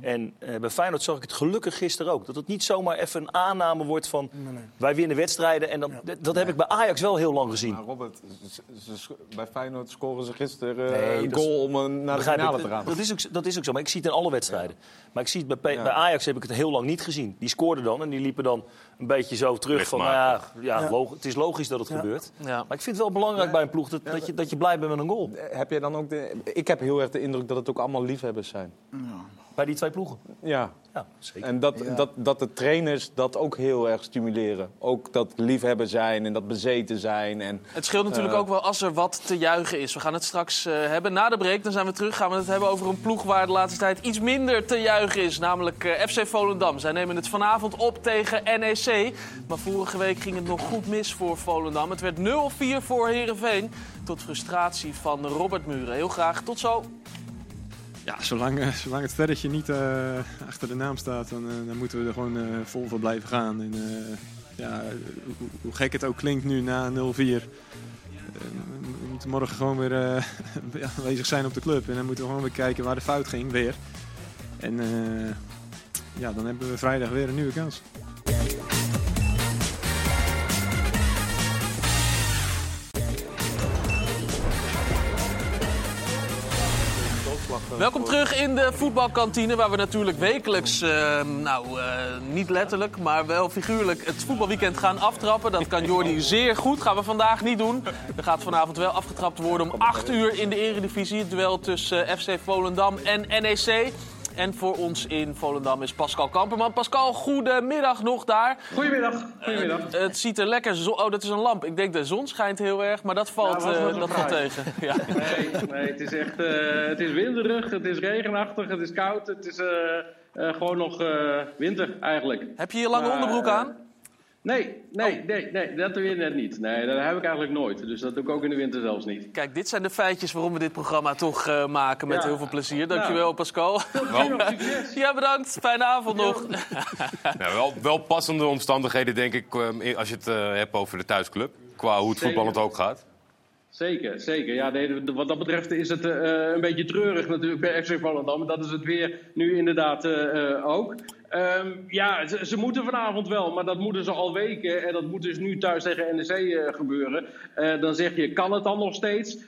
En eh, bij Feyenoord zag ik het gelukkig gisteren ook. Dat het niet zomaar even een aanname wordt van... wij winnen wedstrijden. En dan, dat- dat heb ik bij Ajax wel heel lang gezien. Maar Robert, ze- ze- ze- bij Feyenoord scoren ze gisteren Nee, eh, een goal om een- naar de finale ik. te gaan. Dat is, ook, dat is ook zo, maar ik zie het in alle wedstrijden. Maar ik zie het bij, Ajax heb ik het heel lang niet gezien. Die scoorden dan en die liepen dan een beetje zo terug van... Nou ja, ja, Ja. log- het is logisch dat het Ja. gebeurt. Ja. Maar ik vind het wel belangrijk bij een ploeg dat, dat, je, dat je blij bent met een goal. Heb jij dan ook de, ik heb heel erg de indruk dat het ook allemaal liefhebbers zijn. Bij die twee ploegen? Ja. Ja, zeker. En dat, Ja. dat, dat de trainers dat ook heel erg stimuleren. Ook dat liefhebber zijn en dat bezeten zijn. En, Het scheelt natuurlijk eh, ook wel als er wat te juichen is. We gaan het straks eh, hebben. Na de break, dan zijn we terug. Gaan we het hebben over een ploeg waar de laatste tijd iets minder te juichen is. Namelijk eh, FC Volendam. Zij nemen het vanavond op tegen NEC. Maar vorige week ging het nog goed mis voor Volendam. Het werd 0-4 voor Herenveen. Tot frustratie van Robert Muren. Heel graag tot zo. Ja, zolang, eh, zolang het sterretje niet eh, achter de naam staat, dan, eh, dan moeten we er gewoon vol voor blijven gaan. En, ja, hoe, gek het ook klinkt nu na 0-4. eh, we moeten morgen gewoon weer ja, aanwezig zijn op de club. En dan moeten we gewoon weer kijken waar de fout ging, weer. En ja, dan hebben we vrijdag weer een nieuwe kans. Welkom terug in de voetbalkantine, waar we natuurlijk wekelijks, eh, nou eh, niet letterlijk, maar wel figuurlijk het voetbalweekend gaan aftrappen. Dat kan Jordi zeer goed, gaan we vandaag niet doen. Er gaat vanavond wel afgetrapt worden om 8 uur in de eredivisie. Het duel tussen eh, FC Volendam en NEC. En voor ons in Volendam is Pascal Kamperman. Pascal, goedemiddag nog daar. Goedemiddag. Goedemiddag. Eh, het ziet er lekker zo... Oh, dat is een lamp. Ik denk de zon schijnt heel erg, maar dat valt, eh, dat valt vraag. tegen. Ja. Nee, nee, het is echt eh, het is winderig, het is regenachtig, het is koud. Het is eh, eh, gewoon nog eh, winter eigenlijk. Heb je je lange onderbroek eh, aan? Nee, nee, nee, nee, dat doe je net niet. Nee, dat heb ik eigenlijk nooit. Dus dat doe ik ook in de winter zelfs niet. Kijk, dit zijn de feitjes waarom we dit programma toch eh, maken met Ja. heel veel plezier. Dankjewel, Nou. Pascal. Ja, bedankt. Fijne avond nog. Nou, wel, wel passende omstandigheden, denk ik, eh, als je het eh, hebt over de thuisclub. Qua hoe het voetballend ook gaat. Zeker, zeker. Ja, nee, wat dat betreft is het eh, een beetje treurig natuurlijk bij FC Volendam. Dat is het weer nu inderdaad ook. Ehm, ja, ze, moeten vanavond wel, maar dat moeten ze al weken. En dat moet dus nu thuis tegen NEC eh, gebeuren. Eh, dan zeg je, kan het dan nog steeds?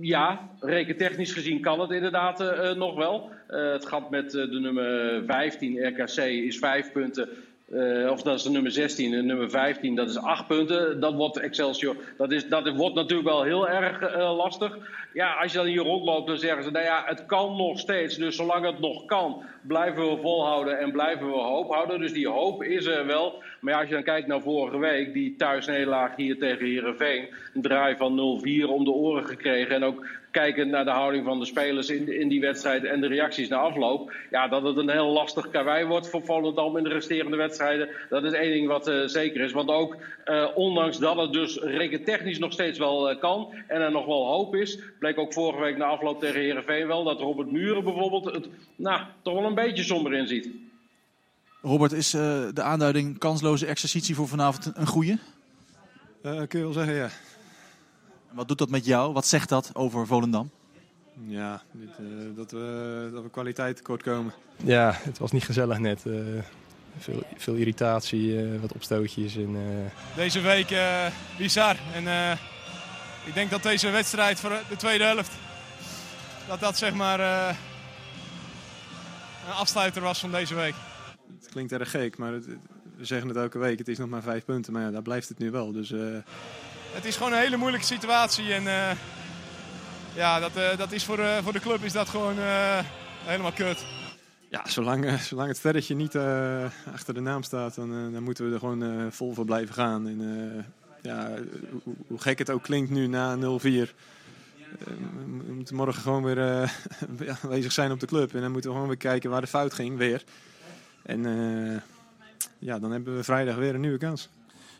Ja, rekentechnisch gezien kan het inderdaad eh, nog wel. Het gat met de nummer 15 RKC is 5 punten. Eh, of dat is de nummer 16 en nummer 15, dat is 8 punten. Dat wordt Excelsior. Dat, is, dat wordt natuurlijk wel heel erg eh, lastig. Ja, als je dan hier rondloopt, dan zeggen ze: nou ja, het kan nog steeds. Dus zolang het nog kan, blijven we volhouden en blijven we hoop houden. Dus die hoop is er wel. Maar ja, als je dan kijkt naar vorige week, die thuisnederlaag hier tegen Herenveen, een draai van 0-4 om de oren gekregen. En ook kijkend naar de houding van de spelers in, in die wedstrijd en de reacties na afloop. Ja, dat het een heel lastig karwei wordt voor Volendam in de resterende wedstrijden. Dat is één ding wat eh, zeker is. Want ook eh, ondanks dat het dus rekentechnisch nog steeds wel eh, kan en er nog wel hoop is, bleek ook vorige week na afloop tegen Herenveen wel dat Robert Muren bijvoorbeeld het nou, toch wel een beetje somber inziet. Robert, is eh, de aanduiding kansloze exercitie voor vanavond een goeie? Eh, kun je wel zeggen, ja. Wat doet dat met jou? Wat zegt dat over Volendam? Ja, dit, eh, dat, we, dat we kwaliteit tekort komen. Ja, het was niet gezellig net. eh, veel, veel irritatie, eh, wat opstootjes. En, eh, Deze week eh, bizar. En eh, ik denk dat deze wedstrijd voor de tweede helft, dat dat zeg maar eh, een afsluiter was van deze week. Het klinkt erg gek, maar het- we zeggen het elke week. Het is nog maar vijf punten, maar ja, daar blijft het nu wel. Dus eh, Het is gewoon een hele moeilijke situatie. En eh, ja, dat, eh, dat is voor, eh, voor de club is dat gewoon helemaal kut. ja, zolang, zolang het sterretje niet achter de naam staat, dan, dan moeten we er gewoon vol voor blijven gaan. En, ja, hoe, gek het ook klinkt nu na 0-4. eh, we moeten morgen gewoon weer ja, aanwezig zijn op de club. En dan moeten we gewoon weer kijken waar de fout ging, weer. En ja, dan hebben we vrijdag weer een nieuwe kans.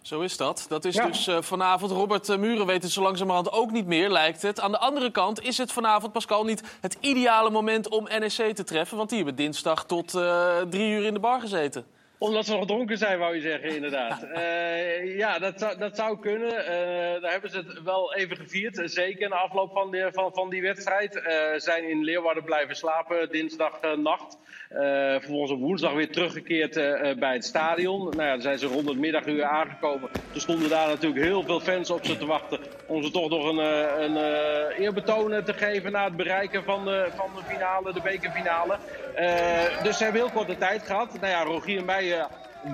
Zo is dat. Dat is dus eh, vanavond. Robert eh, Muren weet het zo langzamerhand ook niet meer, lijkt het. Aan de andere kant is het vanavond, Pascal, niet het ideale moment om NEC te treffen. Want die hebben dinsdag tot eh, drie uur in de bar gezeten. Omdat ze nog dronken zijn, wou je zeggen, inderdaad. Eh, ja, dat zou, dat zou kunnen. Eh, daar hebben ze het wel even gevierd. Zeker na afloop van, die- van, van die wedstrijd. Eh zijn in Leeuwarden blijven slapen dinsdagnacht. Vervolgens op woensdag weer teruggekeerd bij het stadion. Nou ja, dan zijn ze rond het middaguur aangekomen. Er stonden daar natuurlijk heel veel fans op ze te wachten. Om ze toch nog een, een eerbetoon te geven na het bereiken van de, van de finale, de bekerfinale. Dus ze hebben heel korte tijd gehad. Nou ja, Rogier Meijer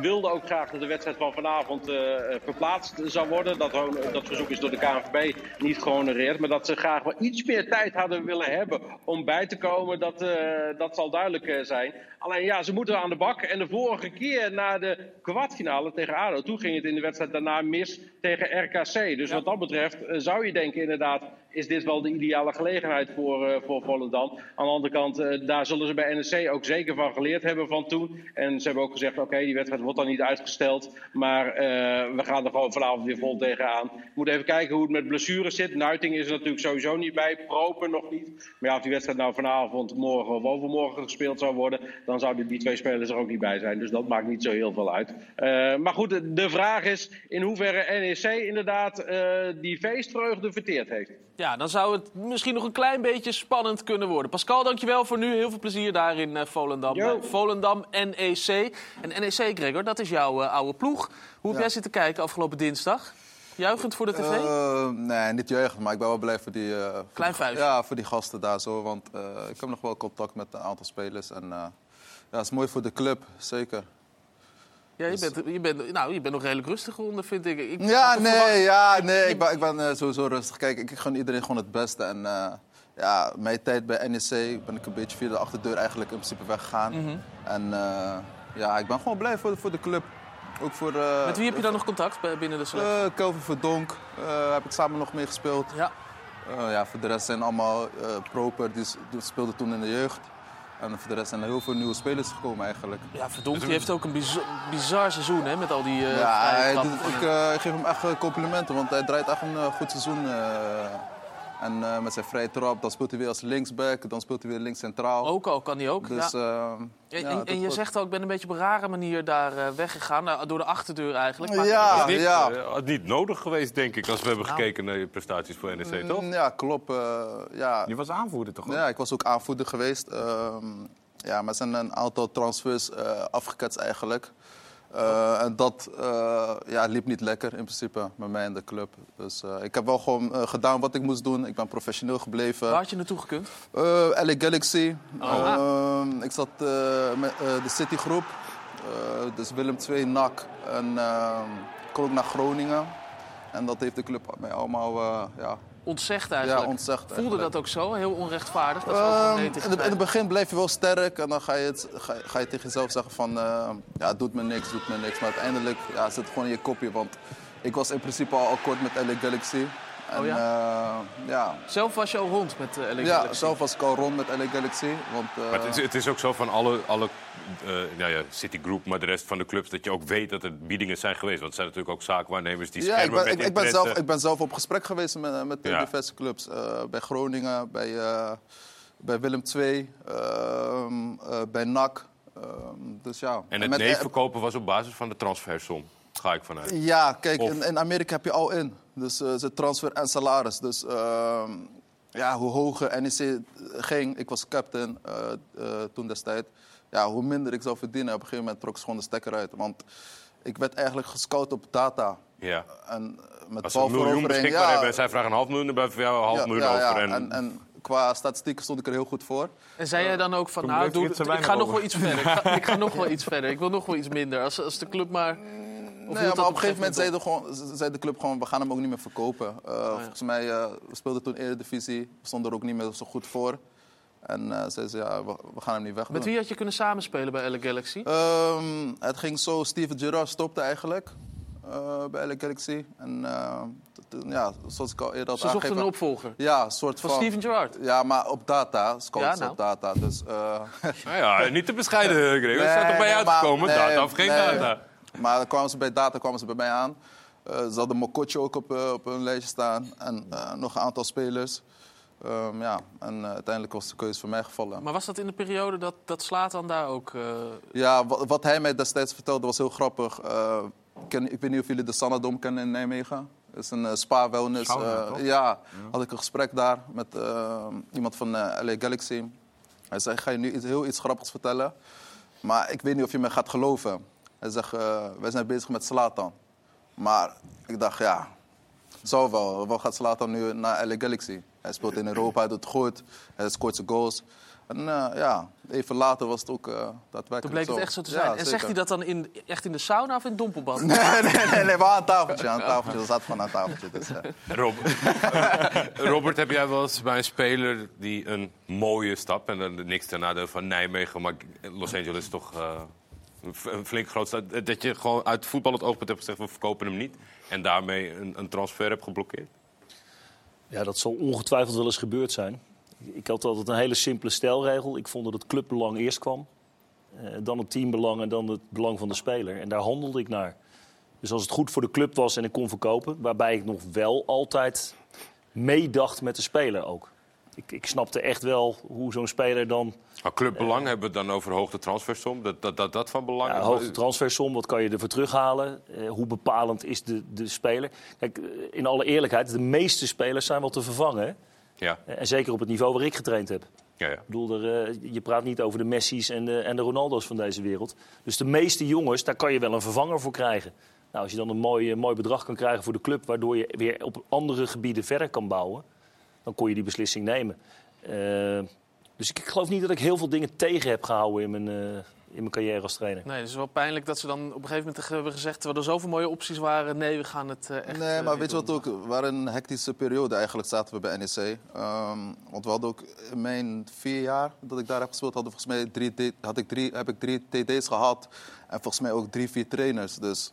wilde ook graag dat de wedstrijd van vanavond eh, eh, verplaatst zou worden. Dat, dat verzoek is door de KNVB niet gehonoreerd. Maar dat ze graag wel iets meer tijd hadden willen hebben om bij te komen, dat, eh, dat zal duidelijk eh, zijn. Alleen ja, ze moeten aan de bak. En de vorige keer na de kwartfinale tegen ADO, toen ging het in de wedstrijd daarna mis tegen RKC. Dus wat dat betreft eh, zou je denken inderdaad, is dit wel de ideale gelegenheid voor, eh, voor Volendam. Aan de andere kant, eh, daar zullen ze bij NEC ook zeker van geleerd hebben van toen. En ze hebben ook gezegd, oké, die wedstrijd wordt dan niet uitgesteld. Maar eh, we gaan er gewoon vanavond weer vol tegenaan. We moeten even kijken hoe het met blessures zit. Nuiting is er natuurlijk sowieso niet bij, Proper nog niet. Maar ja, als die wedstrijd nou vanavond, morgen of overmorgen gespeeld zou worden... dan zouden die twee spelers er ook niet bij zijn. Dus dat maakt niet zo heel veel uit. Maar goed, de, vraag is in hoeverre NEC inderdaad die feestvreugde verteerd heeft. Ja, dan zou het misschien nog een klein beetje spannend kunnen worden. Pascal, dankjewel voor nu. Heel veel plezier daar in eh, Volendam. Yo. Bij Volendam NEC. En NEC, Gregor, dat is jouw eh, oude ploeg. Hoe heb jij zitten kijken afgelopen dinsdag? Juichend voor de tv? Eh, nee, niet juichend, maar ik ben wel blij voor die, eh, voor Klein die- vuistje. Ja, voor die gasten daar zo. Want eh, ik heb nog wel contact met een aantal spelers. En eh, ja, het is mooi voor de club, zeker. Ja, je bent, je, bent, nou, je bent nog redelijk rustig geworden, vind ik. ik Ja, nee, verwacht- ja, nee ik ben, ik ben eh, sowieso rustig. Kijk, ik gun iedereen gewoon het beste. En eh, ja, mijn tijd bij NEC ben ik een beetje via de achterdeur eigenlijk in principe weggegaan. Mhm. En eh, ja, ik ben gewoon blij voor, voor de club. Ook voor, Met wie heb je dan nog contact bij- binnen de selectie? Kelvin Verdonk heb ik samen nog mee gespeeld. Ja. Ja, voor de rest zijn allemaal proper, die, die speelden toen in de jeugd. En voor de rest zijn er heel veel nieuwe spelers gekomen eigenlijk. Ja, Verdonk die heeft ook een bizar, bizar seizoen hè, met al die eh ja, hij doet- ik, eh, ik geef hem echt eh, complimenten, want hij draait echt een goed seizoen. En eh, met zijn vrije trap, dan speelt hij weer als linksback, dan speelt hij weer links centraal. Ook al, kan hij ook. Dus, ja. eh, En, ja, en- je wordt- zegt ook, ik ben een beetje op een rare manier daar eh, weggegaan. Nou, door de achterdeur eigenlijk. Maar- Ja, had niet nodig geweest, denk ik, als we hebben Nou. gekeken naar je prestaties voor NEC, toch? Mm, Ja, klopt. eh, ja. Je was aanvoerder, toch? ook? Ja, ik was ook aanvoerder geweest. Ehm, ja, maar zijn een aantal transfers eh afgeketst eigenlijk. Eh, en dat eh, ja, liep niet lekker in principe met mij en de club. Dus eh, ik heb wel gewoon gedaan wat ik moest doen. Ik ben professioneel gebleven. Waar had je naartoe gekund? LA Galaxy. Oh. Ik zat met de Citygroep. Dus Willem II, NAC. En ik kon ook naar Groningen. En dat heeft de club mij allemaal ja, Ontzegd eigenlijk. Ja, ontzegd Voelde eigenlijk. dat ook zo? Heel onrechtvaardig? Dat Ehm, in, in het begin blijf je wel sterk en dan ga je, het, ga, je- ga je tegen jezelf zeggen van... eh, ja, doet me niks, doet me niks. Maar uiteindelijk ja, zit het gewoon in je kopje. Want ik was in principe al akkoord met LA Galaxy. En, Oh ja? eh, ja. Zelf was je al rond met uh, LA Ja, Galaxy. zelf was ik al rond met LA Galaxy. Want, eh, Maar het is, het is ook zo van alle, alle eh, nou ja, Citigroup, maar de rest van de clubs... dat je ook weet dat er biedingen zijn geweest. Want er zijn natuurlijk ook zaakwaarnemers die ja, schermen ik ben, met ik, ik, ben zelf, ik ben zelf op gesprek geweest met, met Ja. diverse clubs. Eh, bij Groningen, bij, eh, bij Willem II, ehm, eh, bij NAC. Ehm, dus ja. En het met- nee verkopen was op basis van de transfersom. Ga ik vanuit. Ja, kijk, in, in Amerika heb je al in. Dus eh ze transfer en salaris. Dus ehm, ja, hoe hoger NEC ging, ik was captain eh, eh, toen destijds. Ja, hoe minder ik zou verdienen, op een gegeven moment trok ze gewoon de stekker uit. Want ik werd eigenlijk gescout op data. Ja. En eh, met Als ze een miljoen beschikbaar ja, hebben en zij vragen een half miljoen... we jou een half ja, miljoen ja, ja. over. En, En, en qua statistieken stond ik er heel goed voor. En zei jij dan ook van, Toen nou, doe, ik ga nog wel iets verder. Ik ga, ik ga nog wel iets verder. Ik wil nog wel iets minder. Als, als de club maar... Of Nee, maar op een gegeven moment zei de, gewoon, zei de club gewoon, we gaan hem ook niet meer verkopen. Uh, Volgens mij, uh, we speelden toen Eredivisie, we stonden er ook niet meer zo goed voor. En uh, zeiden ze, ja, we, we, gaan hem niet weg Met wie had je kunnen samenspelen bij LA Galaxy? Um, het ging zo, Steven Gerrard stopte eigenlijk uh, bij LA Galaxy. En ja, zoals ik al eerder had Ze zochten een opvolger? Ja, een soort van... van... Steven Gerrard? Ja, maar op data, scouts ja, nou. op data. Dus, nou ja, niet te bescheiden, Gregor. Nee, dat staat toch bij je uitgekomen? nee, data of geen nee. data? Maar dan kwamen ze bij data kwamen ze bij mij aan. Uh, ze hadden Mokotjo ook op, uh, op hun lijstje staan. En uh, nog een aantal spelers. Ehm, ja, en eh, uiteindelijk was de keuze voor mij gevallen. Maar was dat in de periode dat, dat Slatan daar ook... eh, Ja, wat, wat hij mij destijds vertelde was heel grappig. Eh, ik, ken, ik weet niet of jullie de Sanadom kennen in Nijmegen. Het is een spa-wellness. Eh, toch? ja, had ik een gesprek daar met eh, iemand van eh, LA Galaxy. Hij zei, ik ga je nu iets, heel iets grappigs vertellen. Maar ik weet niet of je me gaat geloven. Hij zegt, wij zijn bezig met Slatan. Maar ik dacht, ja, zou wel. Wat gaat Slatan nu naar LA Galaxy? Hij speelt in Europa, hij doet het goed. Hij scoort zijn goals. En eh, ja, even later was het ook eh daadwerkelijk toen bleek het zo. echt zo te Ja, zijn. en zegt hij dat dan in, echt in de sauna of in het dompelbad? Nee, nee, nee, nee, maar aan een tafeltje. Aan tafeltje. Dat zat gewoon aan een tafeltje. Dus, eh. Rob, Robert, heb jij wel eens bij een speler die een mooie stap... en dan niks ten nadeel van Nijmegen, maar Los Angeles is toch eh, een flink groot stad... dat je gewoon uit voetbal het oogpunt hebt gezegd... we verkopen hem niet en daarmee een, een transfer hebt geblokkeerd? Ja, dat zal ongetwijfeld wel eens gebeurd zijn. Ik had altijd een hele simpele stelregel. Ik vond dat het clubbelang eerst kwam. eh, dan het teambelang en dan het belang van de speler. En daar handelde ik naar. Dus als het goed voor de club was en ik kon verkopen... waarbij ik nog wel altijd meedacht met de speler ook. Ik, ik snapte echt wel hoe zo'n speler dan... Clubbelang hebben we dan over hoogte transfersom? Dat dat, dat, dat van belang Ja, hoogte transfersom, wat kan je ervoor terughalen? Eh, hoe bepalend is de, de speler? Kijk, eh, in alle eerlijkheid, de meeste spelers zijn wel te vervangen. Hè? Ja. Eh, En zeker op het niveau waar ik getraind heb. Ja, ja. Ik bedoel, er, eh, je praat niet over de Messi's en de, en de Ronaldo's van deze wereld. Dus de meeste jongens, daar kan je wel een vervanger voor krijgen. Nou, als je dan een mooi, eh, mooi bedrag kan krijgen voor de club... waardoor je weer op andere gebieden verder kan bouwen... dan kon je die beslissing nemen. Eh, dus ik, ik geloof niet dat ik heel veel dingen tegen heb gehouden in mijn, eh, in mijn carrière als trainer. Nee, het is wel pijnlijk dat ze dan op een gegeven moment hebben gezegd... terwijl er zoveel mooie opties waren, nee, we gaan het eh, echt... Nee, maar niet weet je wat ook? We waren een hectische periode eigenlijk zaten we bij NEC. Ehm, want we hadden ook in mijn vier jaar dat ik daar heb gespeeld, hadden volgens mij drie, had ik drie, heb ik drie TD's gehad. En volgens mij ook drie, vier trainers. Dus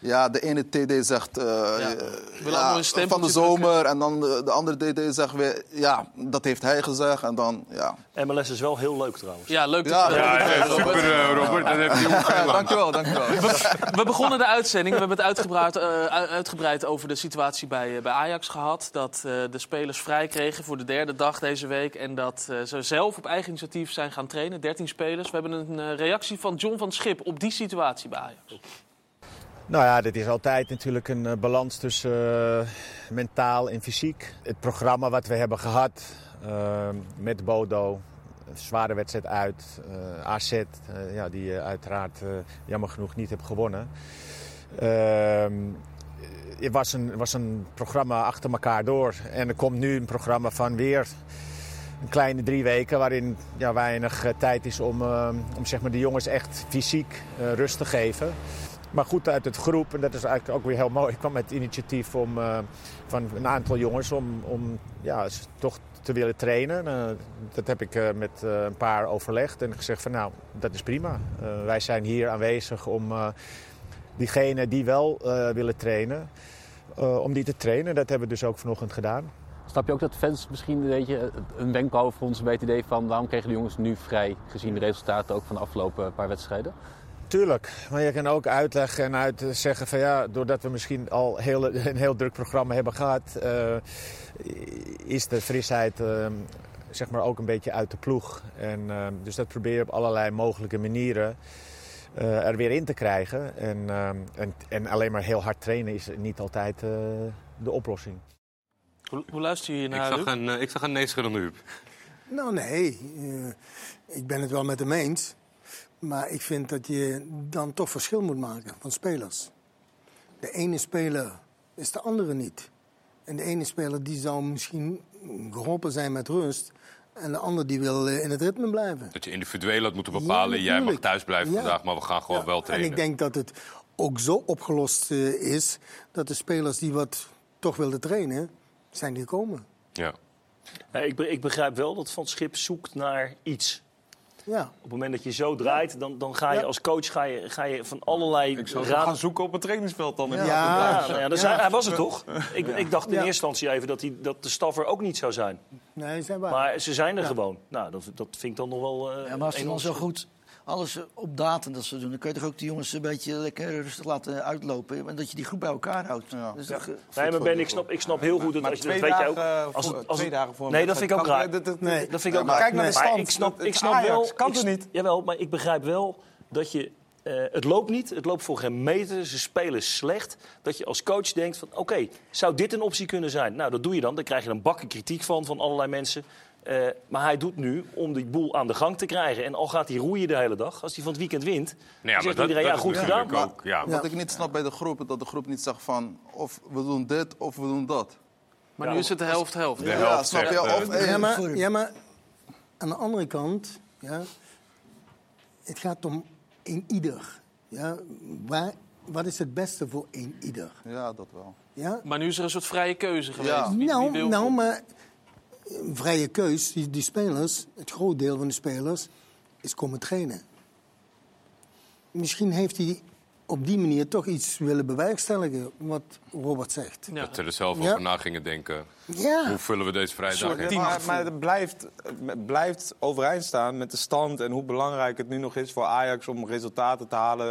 ja, de ene TD zegt eh, eh, willen allemaal een stempeltje van de zomer. En dan de, de andere TD zegt weer, ja, dat heeft hij gezegd. En dan, ja. MLS is wel heel leuk trouwens. Ja, leuk dat Ja, ja, ja, super, Robert. eh, Robert. Dat heb je. Dankjewel, dankjewel. We, we begonnen de uitzending. We hebben het uitgebreid, eh, uitgebreid over de situatie bij, eh, bij Ajax gehad. Dat eh, de spelers vrij kregen voor de derde dag deze week. En dat eh, ze zelf op eigen initiatief zijn gaan trainen. 13 spelers. We hebben een eh, reactie van John van Schip op die situatie bij Ajax. Nou ja, dit is altijd natuurlijk een eh, balans tussen eh, mentaal en fysiek. Het programma wat we hebben gehad eh, met Bodo, zware wedstrijd uit, eh, AZ, ja, die je uiteraard jammer genoeg niet hebt gewonnen. Ehm, het was een, was een programma achter elkaar door. En er komt nu een programma van weer een kleine drie weken waarin ja, weinig tijd is om, eh, om zeg maar, de jongens echt fysiek rust te geven. Maar goed, uit het groep, en dat is eigenlijk ook weer heel mooi, kwam het initiatief om, eh, van een aantal jongens om, om ja, toch te willen trainen. Eh, dat heb ik eh, met een paar overlegd en gezegd van nou, dat is prima. Wij zijn hier aanwezig om diegenen die wel willen trainen, om die te trainen. Dat hebben we dus ook vanochtend gedaan. Snap je ook dat fans misschien een beetje een wenkbrauw voor ons een beetje idee van waarom kregen de jongens nu vrij, gezien de resultaten ook van de afgelopen paar wedstrijden? Tuurlijk, maar je kan ook uitleggen en uit zeggen van ja, doordat we misschien al heel, een heel druk programma hebben gehad, eh, is de frisheid eh, zeg maar ook een beetje uit de ploeg. En, eh, dus dat proberen we op allerlei mogelijke manieren eh, er weer in te krijgen. En, en, en alleen maar heel hard trainen is niet altijd eh, de oplossing. Hoe, hoe luister je hier Ik naar, zag een, ik zag een neeschuddende Huub. Nou, nee. eh, ik ben het wel met hem eens. Maar ik vind dat je dan toch verschil moet maken van spelers. De ene speler is de andere niet. En de ene speler die zou misschien geholpen zijn met rust. En de ander die wil eh, in het ritme blijven. Dat je individueel had moeten bepalen. Ja, Jij mag thuis blijven Ja. vandaag, maar we gaan gewoon wel En trainen. ik denk dat het ook zo opgelost eh, is dat de spelers die wat toch wilden trainen, zijn die gekomen. Ja. Ja, ik, be- ik begrijp wel dat Van Schip zoekt naar iets. Ja. Op het moment dat je zo draait, dan, dan ga je Ja. als coach ga je, ga je van allerlei Ik zou raden- gaan zoeken op het trainingsveld dan. in Ja, ja, nou ja, Ja. Hij, was het toch? Ik, Ja. ik dacht in Ja. eerste instantie even dat, hij, dat de staf er ook niet zou zijn. Nee, zijn waar. Maar ze zijn er gewoon. Nou, dat, dat vind ik dan nog wel. eh, Ja, maar als het dan zo goed, alles op datum dat ze doen. Dan kun je toch ook die jongens een beetje lekker rustig laten uitlopen. En dat je die groep bij elkaar houdt. Dat is Ja. toch, eh, Nee, maar Ben, ik snap, ik snap heel goed dat Maar als je twee dat weet je ook. dagen, Als, voor- het- als twee het- dagen voor een Nee, dat vind ik ook raar. kan- dat- dat- Nee, dat vind ik ook maar raar. kijk naar de Maar stand. ik snap, Het ik snap Ajax. wel. Kan toch niet? Jawel, maar ik begrijp wel dat je. eh, het loopt niet, het loopt voor geen meter. Ze spelen slecht. Dat je als coach denkt van, oké, zou dit een optie kunnen zijn? Nou, dat doe je dan. Dan krijg je een bakken kritiek van, van allerlei mensen. Eh, maar hij doet nu om die boel aan de gang te krijgen. En al gaat hij roeien de hele dag, als hij van het weekend wint... Nee, dan maar zegt dat- iedereen, dat ja, goed gedaan. ook, ja. Wat ik niet snap bij de groep, dat de groep niet zegt van... of we doen dit of we doen dat. Maar nu is het de helft-helft. Ja, helft snap je? Of, eh, Ja, maar, ja, aan de andere kant, ja, het gaat om een ieder. Ja, waar, wat is het beste voor een ieder? Ja, dat wel. Ja? Maar nu is er een soort vrije keuze geweest. Ja. Nou, nou, maar vrije keus, die, die spelers, het groot deel van de spelers, is komen trainen. Misschien heeft hij op die manier toch iets willen bewerkstelligen, wat Robert zegt. Ja. Dat ze er zelf Ja. over na gingen denken. Ja. Hoe vullen we deze vrijdag in? maar, maar het blijft, het blijft overeind staan met de stand en hoe belangrijk het nu nog is voor Ajax om resultaten te halen.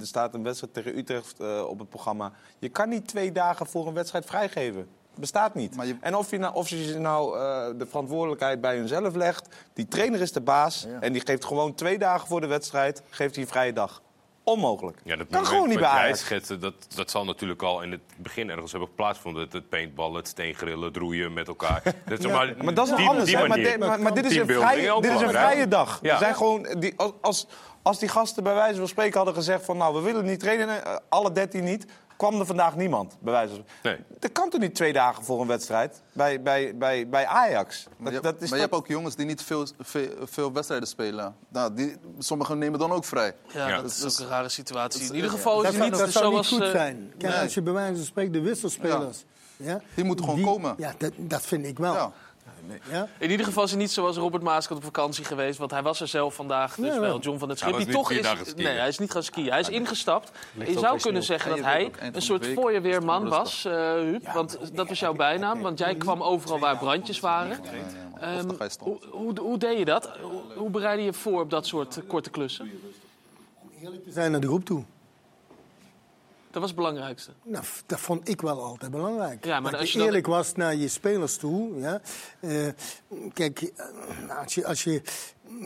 Er staat een wedstrijd tegen Utrecht eh, op het programma. Je kan niet twee dagen voor een wedstrijd vrijgeven. Bestaat niet. Maar je- En of je nou, of je nou eh, de verantwoordelijkheid bij hunzelf legt. Die trainer is de baas en die geeft gewoon twee dagen voor de wedstrijd geeft hij een vrije dag. Onmogelijk. Ja, dat kan gewoon niet bij Ajax. schetste, dat, dat zal natuurlijk al in het begin ergens hebben plaatsgevonden. Het, het paintballen, het steengrillen, het roeien met elkaar. Dat, Ja, maar dat is nog anders. hè? Maar, manier. dit- maar, maar dit is een vrije, dit is een vrije dag. Ja. Er zijn gewoon, die, als- als, als die gasten bij wijze van spreken hadden gezegd van... nou, we willen niet trainen, eh, alle dertien niet... kwam er vandaag niemand, bij wijze van Nee. Dat kan toch niet twee dagen voor een wedstrijd bij, bij, bij, bij Ajax? Maar, Dat, je, dat is maar je hebt ook jongens die niet veel, veel, veel wedstrijden spelen. Nou, die, sommigen nemen dan ook vrij. Ja, Ja. dat is Dus- ook een rare situatie. In dat- ieder geval is het zou, niet dat zou niet goed eh, zijn. Kijk, nee. als je bij wijze van spreken de wisselspelers... Ja. Die moeten gewoon komen. Ja, dat, dat vind ik wel. Ja. Ja. In ieder geval is het niet zoals Robert Maaskant op vakantie geweest. Want hij was er zelf vandaag. Dus Ja, wel. John van het Schip. Die toch is. Nee, hij is niet gaan skiën. Hij is ingestapt. Ligt je zou kunnen zeggen En dat je hij een soort het was, eh Huub. Want dat was jouw bijnaam. Want jij kwam overal waar brandjes waren. Ehm, je hoe, hoe, hoe deed je dat? Hoe, hoe bereidde je voor op dat soort eh, korte klussen? Eerlijk te zijn naar de groep toe. Dat was het belangrijkste. Nou, dat vond ik wel altijd belangrijk. Ja, maar dat als je dan- eerlijk was naar je spelers toe. Ja. Eh, kijk, eh, als je, als je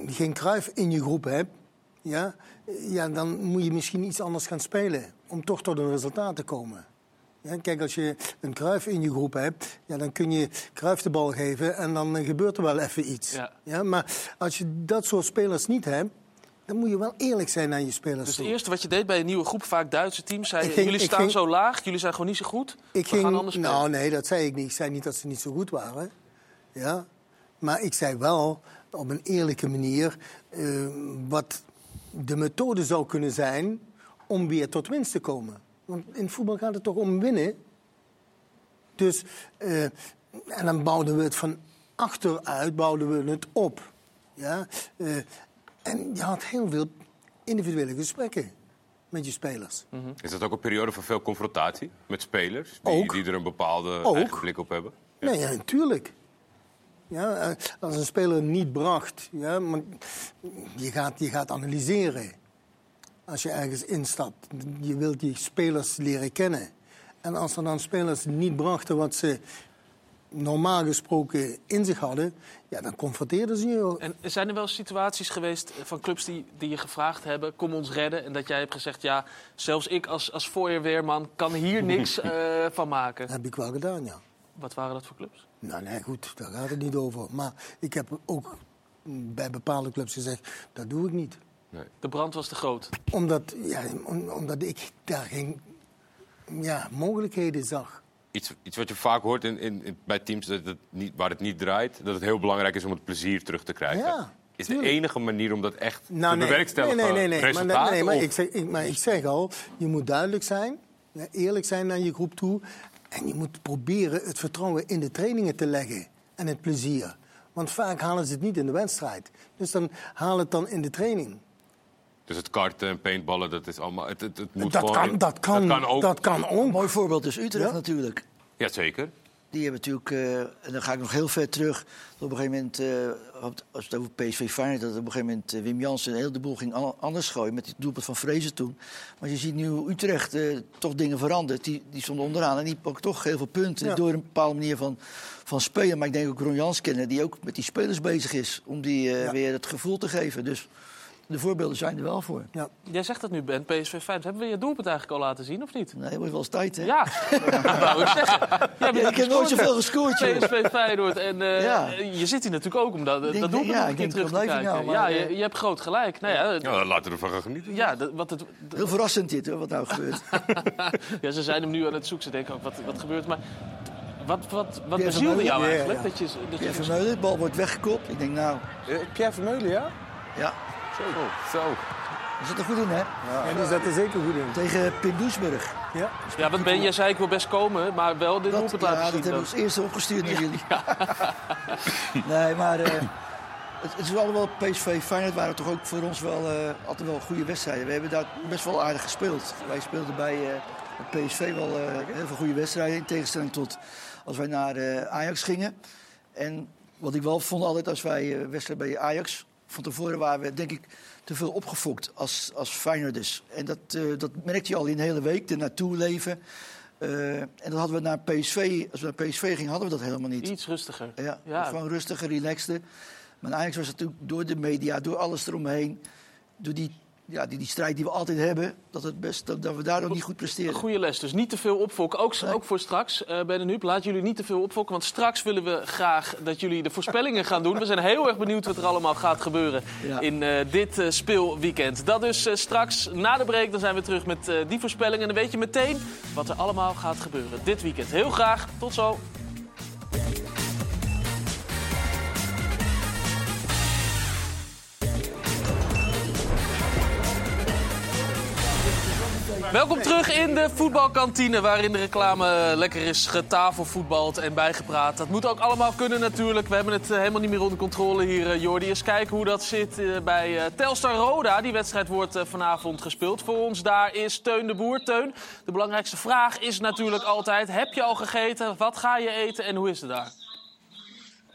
geen kruif in je groep hebt, ja, eh, ja, dan moet je misschien iets anders gaan spelen. Om toch tot een resultaat te komen. Ja, kijk, als je een kruif in je groep hebt, ja, dan kun je kruif de bal geven en dan gebeurt er wel even iets. Ja. maar als je dat soort spelers niet hebt, dan moet je wel eerlijk zijn naar je spelers Dus het eerste wat je deed bij een nieuwe groep, vaak Duitse teams, zei ging- jullie staan ging- zo laag, jullie zijn gewoon niet zo goed. Ik We gaan ging, anders spelen. nou nee, dat zei ik niet. Ik zei niet dat ze niet zo goed waren. Ja? Maar ik zei wel op een eerlijke manier eh, wat de methode zou kunnen zijn om weer tot winst te komen. Want in voetbal gaat het toch om winnen. Dus, eh, en dan bouwden we het van achteruit bouwden we het op. Ja? Eh, en je had heel veel individuele gesprekken met je spelers. Is dat ook een periode van veel confrontatie met spelers? Die, Ook. die er een bepaalde Ook. blik op hebben? Nee, ja, natuurlijk. Ja, eh, als een speler niet bracht, ja, maar je, gaat, je gaat analyseren. Als je ergens instapt, je wilt die spelers leren kennen. En als er dan spelers niet brachten wat ze normaal gesproken in zich hadden, ja, dan confronteerden ze je. En zijn er wel situaties geweest van clubs die, die je gevraagd hebben, kom ons redden. En dat jij hebt gezegd, ja, zelfs ik als, als fooierweerman kan hier niks eh, van maken. Dat heb ik wel gedaan, ja. Wat waren dat voor clubs? Nou, nee, goed, daar gaat het niet over. Maar ik heb ook bij bepaalde clubs gezegd, dat doe ik niet. De brand was te groot. Omdat, ja, om- omdat ik daar geen ja, mogelijkheden zag. Iets, iets wat je vaak hoort in, in, in- bij teams dat het niet, waar het niet draait, dat het heel belangrijk is om het plezier terug te krijgen. Ja, is de enige manier om dat echt Nou, te bewerkstelligen? nee, nee, nee, nee. Maar, nee, maar, ik zeg, ik, maar ik zeg al, je moet duidelijk zijn, eerlijk zijn naar je groep toe. En je moet proberen het vertrouwen in de trainingen te leggen en het plezier. Want vaak halen ze het niet in de wedstrijd. Dus dan haal het dan in de training. Dus het karten en paintballen, dat is allemaal. Het, het, het moet Dat gewoon, kan, dat kan, dat kan ook. dat kan ook. Mooi voorbeeld is Utrecht Ja? natuurlijk. Jazeker. die hebben natuurlijk, eh, en dan ga ik nog heel ver terug. Op een gegeven moment, eh, als het over PSV Feyenoord, dat op een gegeven moment eh, Wim Jansen een heel de boel ging an- anders gooien met het doelpunt van Vrezen toen. Maar je ziet nu hoe Utrecht eh, toch dingen verandert. Die, die stonden onderaan en die pakken toch heel veel punten Ja. door een bepaalde manier van, van spelen. Maar ik denk ook Ron Jans kennen, die ook met die spelers bezig is om die eh, weer het gevoel te geven. Dus de voorbeelden zijn er wel voor. Ja. Jij zegt het nu, Ben, PSV Feyenoord. Hebben we je doelpunt eigenlijk al laten zien, of niet? Nee, wordt wel eens tijd, hè? Ja, dat wou ik zeggen. Ja, ik heb nooit gescoord, zoveel gescoord, joh. PSV Feyenoord. En eh, Ja. je zit hier natuurlijk ook om dat, dat doelpunt ja, nog een ik keer denk, terug te kijken. nou? Maar, ja, eh, je, je hebt groot gelijk. Nou ja, Ja, laten we ervan gaan genieten. ja, dat- wat het, Heel verrassend dit, hoor, wat nou gebeurt. ja, ze zijn hem nu aan het zoeken. Ze denken ook, wat, wat gebeurt maar... Wat, wat, wat bezielde jou Ja, eigenlijk? ja. Dat je, dat Pierre je, Vermeulen, de bal wordt weggekopt. Ik denk, nou, Pierre Vermeulen, ja? ja, Zo. Zo. daar zit er goed in, hè? En die zat er zeker goed in. Tegen Pim Doesburg. Ja. ja, wat Ben, jij zei ik wil best komen, maar wel dit Dat, doelpunt ja, laten dat hebben we als eerste opgestuurd naar jullie. nee, maar eh, het, het is allemaal PSV Feyenoord waren toch ook voor ons wel eh, altijd wel goede wedstrijden. We hebben daar best wel aardig gespeeld. Wij speelden bij eh, PSV wel eh, heel veel goede wedstrijden. In tegenstelling tot als wij naar eh, Ajax gingen. En wat ik wel vond altijd als wij wedstrijden bij Ajax... Van tevoren waren we denk ik te veel opgefokt als, als Feyenoorders. En dat, eh, dat merkte je al in de hele week, er naartoe leven. Eh, en dat hadden we naar PSV, als we naar PSV gingen, hadden we dat helemaal niet. Iets rustiger. Ja, Ja. gewoon rustiger, relaxter. Maar Ajax was natuurlijk door de media, door alles eromheen, door die, ja, die, die strijd die we altijd hebben, dat, het best, dat, dat we daar ook niet goed presteren. Goede les, dus niet te veel opfokken. Ook, ook voor straks, Ben en Huub. Laat jullie niet te veel opfokken, want straks willen we graag dat jullie de voorspellingen gaan doen. We zijn heel erg benieuwd wat er allemaal gaat gebeuren Ja. in eh, dit eh, speelweekend. Dat dus eh, straks na de break, dan zijn we terug met die voorspellingen. En dan weet je meteen wat er allemaal gaat gebeuren dit weekend. Heel graag, tot zo. Welkom terug in de voetbalkantine, waarin de reclame lekker is getafelvoetbald en bijgepraat. Dat moet ook allemaal kunnen natuurlijk. We hebben het eh, helemaal niet meer onder controle hier, eh, Jordi. Eens kijken hoe dat zit eh, bij Telstar Roda. Die wedstrijd wordt vanavond gespeeld. Voor ons daar is Teun de Boer. Teun, de belangrijkste vraag is natuurlijk altijd... heb je al gegeten? Wat ga je eten en hoe is het daar?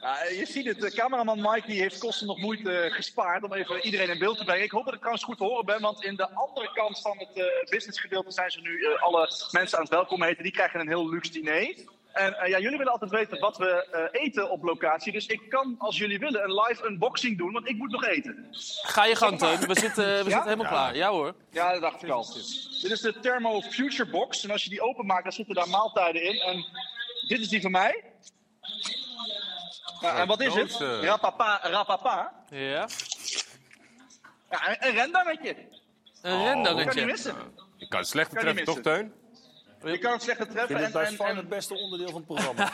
Ja, je ziet het, de cameraman Mike die heeft kosten nog moeite gespaard om even iedereen in beeld te brengen. Ik hoop dat ik trouwens goed te horen ben, want in de andere kant van het eh businessgedeelte zijn ze nu eh, alle mensen aan het welkom heten. Die krijgen een heel luxe diner. En eh, ja, jullie willen altijd weten wat we eh, eten op locatie. Dus ik kan, als jullie willen, een live unboxing doen, want ik moet nog eten. Ga je gang, Teun. We zitten, we Ja? zitten helemaal Ja. klaar. Ja hoor. Ja, dat dacht ik al. Dit is de Thermo Future Box. En als je die openmaakt, dan zitten daar maaltijden in. En dit is die van mij. Ja, en wat is het? eh. Rapapa, rapapa. Ja. Ja, een, een rendangetje. Een Kan rendangetje. niet missen. Je kan het Kan niet treffen, toch, missen. Teun? Je kan het Ik treffen. vind het En, Fun en, het beste onderdeel van het programma.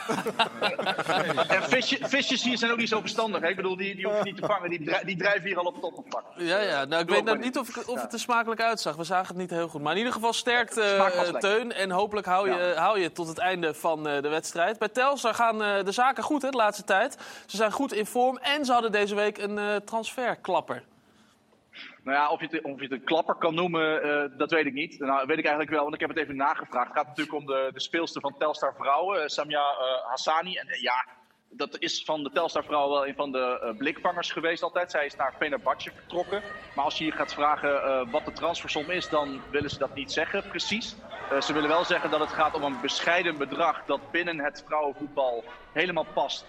en visje- visjes hier zijn ook niet zo verstandig. Hè? Ik bedoel, die, die hoef je niet te vangen. Die, die drijven hier al op het oppervlak. Ja, ja. Nou, ik Doe weet nou niet of, ik- of het er smakelijk uitzag. We zagen het niet heel goed. Maar in ieder geval sterkt eh. Teun. En hopelijk hou je, hou je tot het einde van eh, de wedstrijd. Bij Telstar gaan eh, de zaken goed hè, de laatste tijd. Ze zijn goed in vorm. En ze hadden deze week een eh, transferklapper. Nou ja, of je, het, of je het een klapper kan noemen, eh, dat weet ik niet. Nou, weet ik eigenlijk wel, want ik heb het even nagevraagd. Het gaat natuurlijk om de, de speelster van Telstar Vrouwen, eh, Samia eh, Hassani. En ja, dat is van de Telstar Vrouwen wel een van de eh, blikvangers geweest altijd. Zij is naar Fenerbahce vertrokken. Maar als je hier gaat vragen eh, wat de transfersom is, dan willen ze dat niet zeggen, precies. Eh, ze willen wel zeggen dat het gaat om een bescheiden bedrag dat binnen het vrouwenvoetbal helemaal past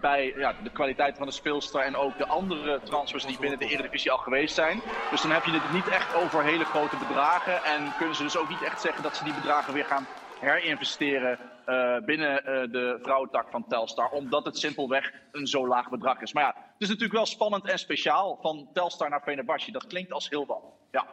bij ja, de kwaliteit van de speelster en ook de andere transfers die binnen de Eredivisie al geweest zijn. Dus dan heb je het niet echt over hele grote bedragen en kunnen ze dus ook niet echt zeggen dat ze die bedragen weer gaan herinvesteren eh, binnen eh, de vrouwentak van Telstar, omdat het simpelweg een zo laag bedrag is. Maar ja, het is natuurlijk wel spannend en speciaal van Telstar naar Fenerbahce. Dat klinkt als heel wat. Ja.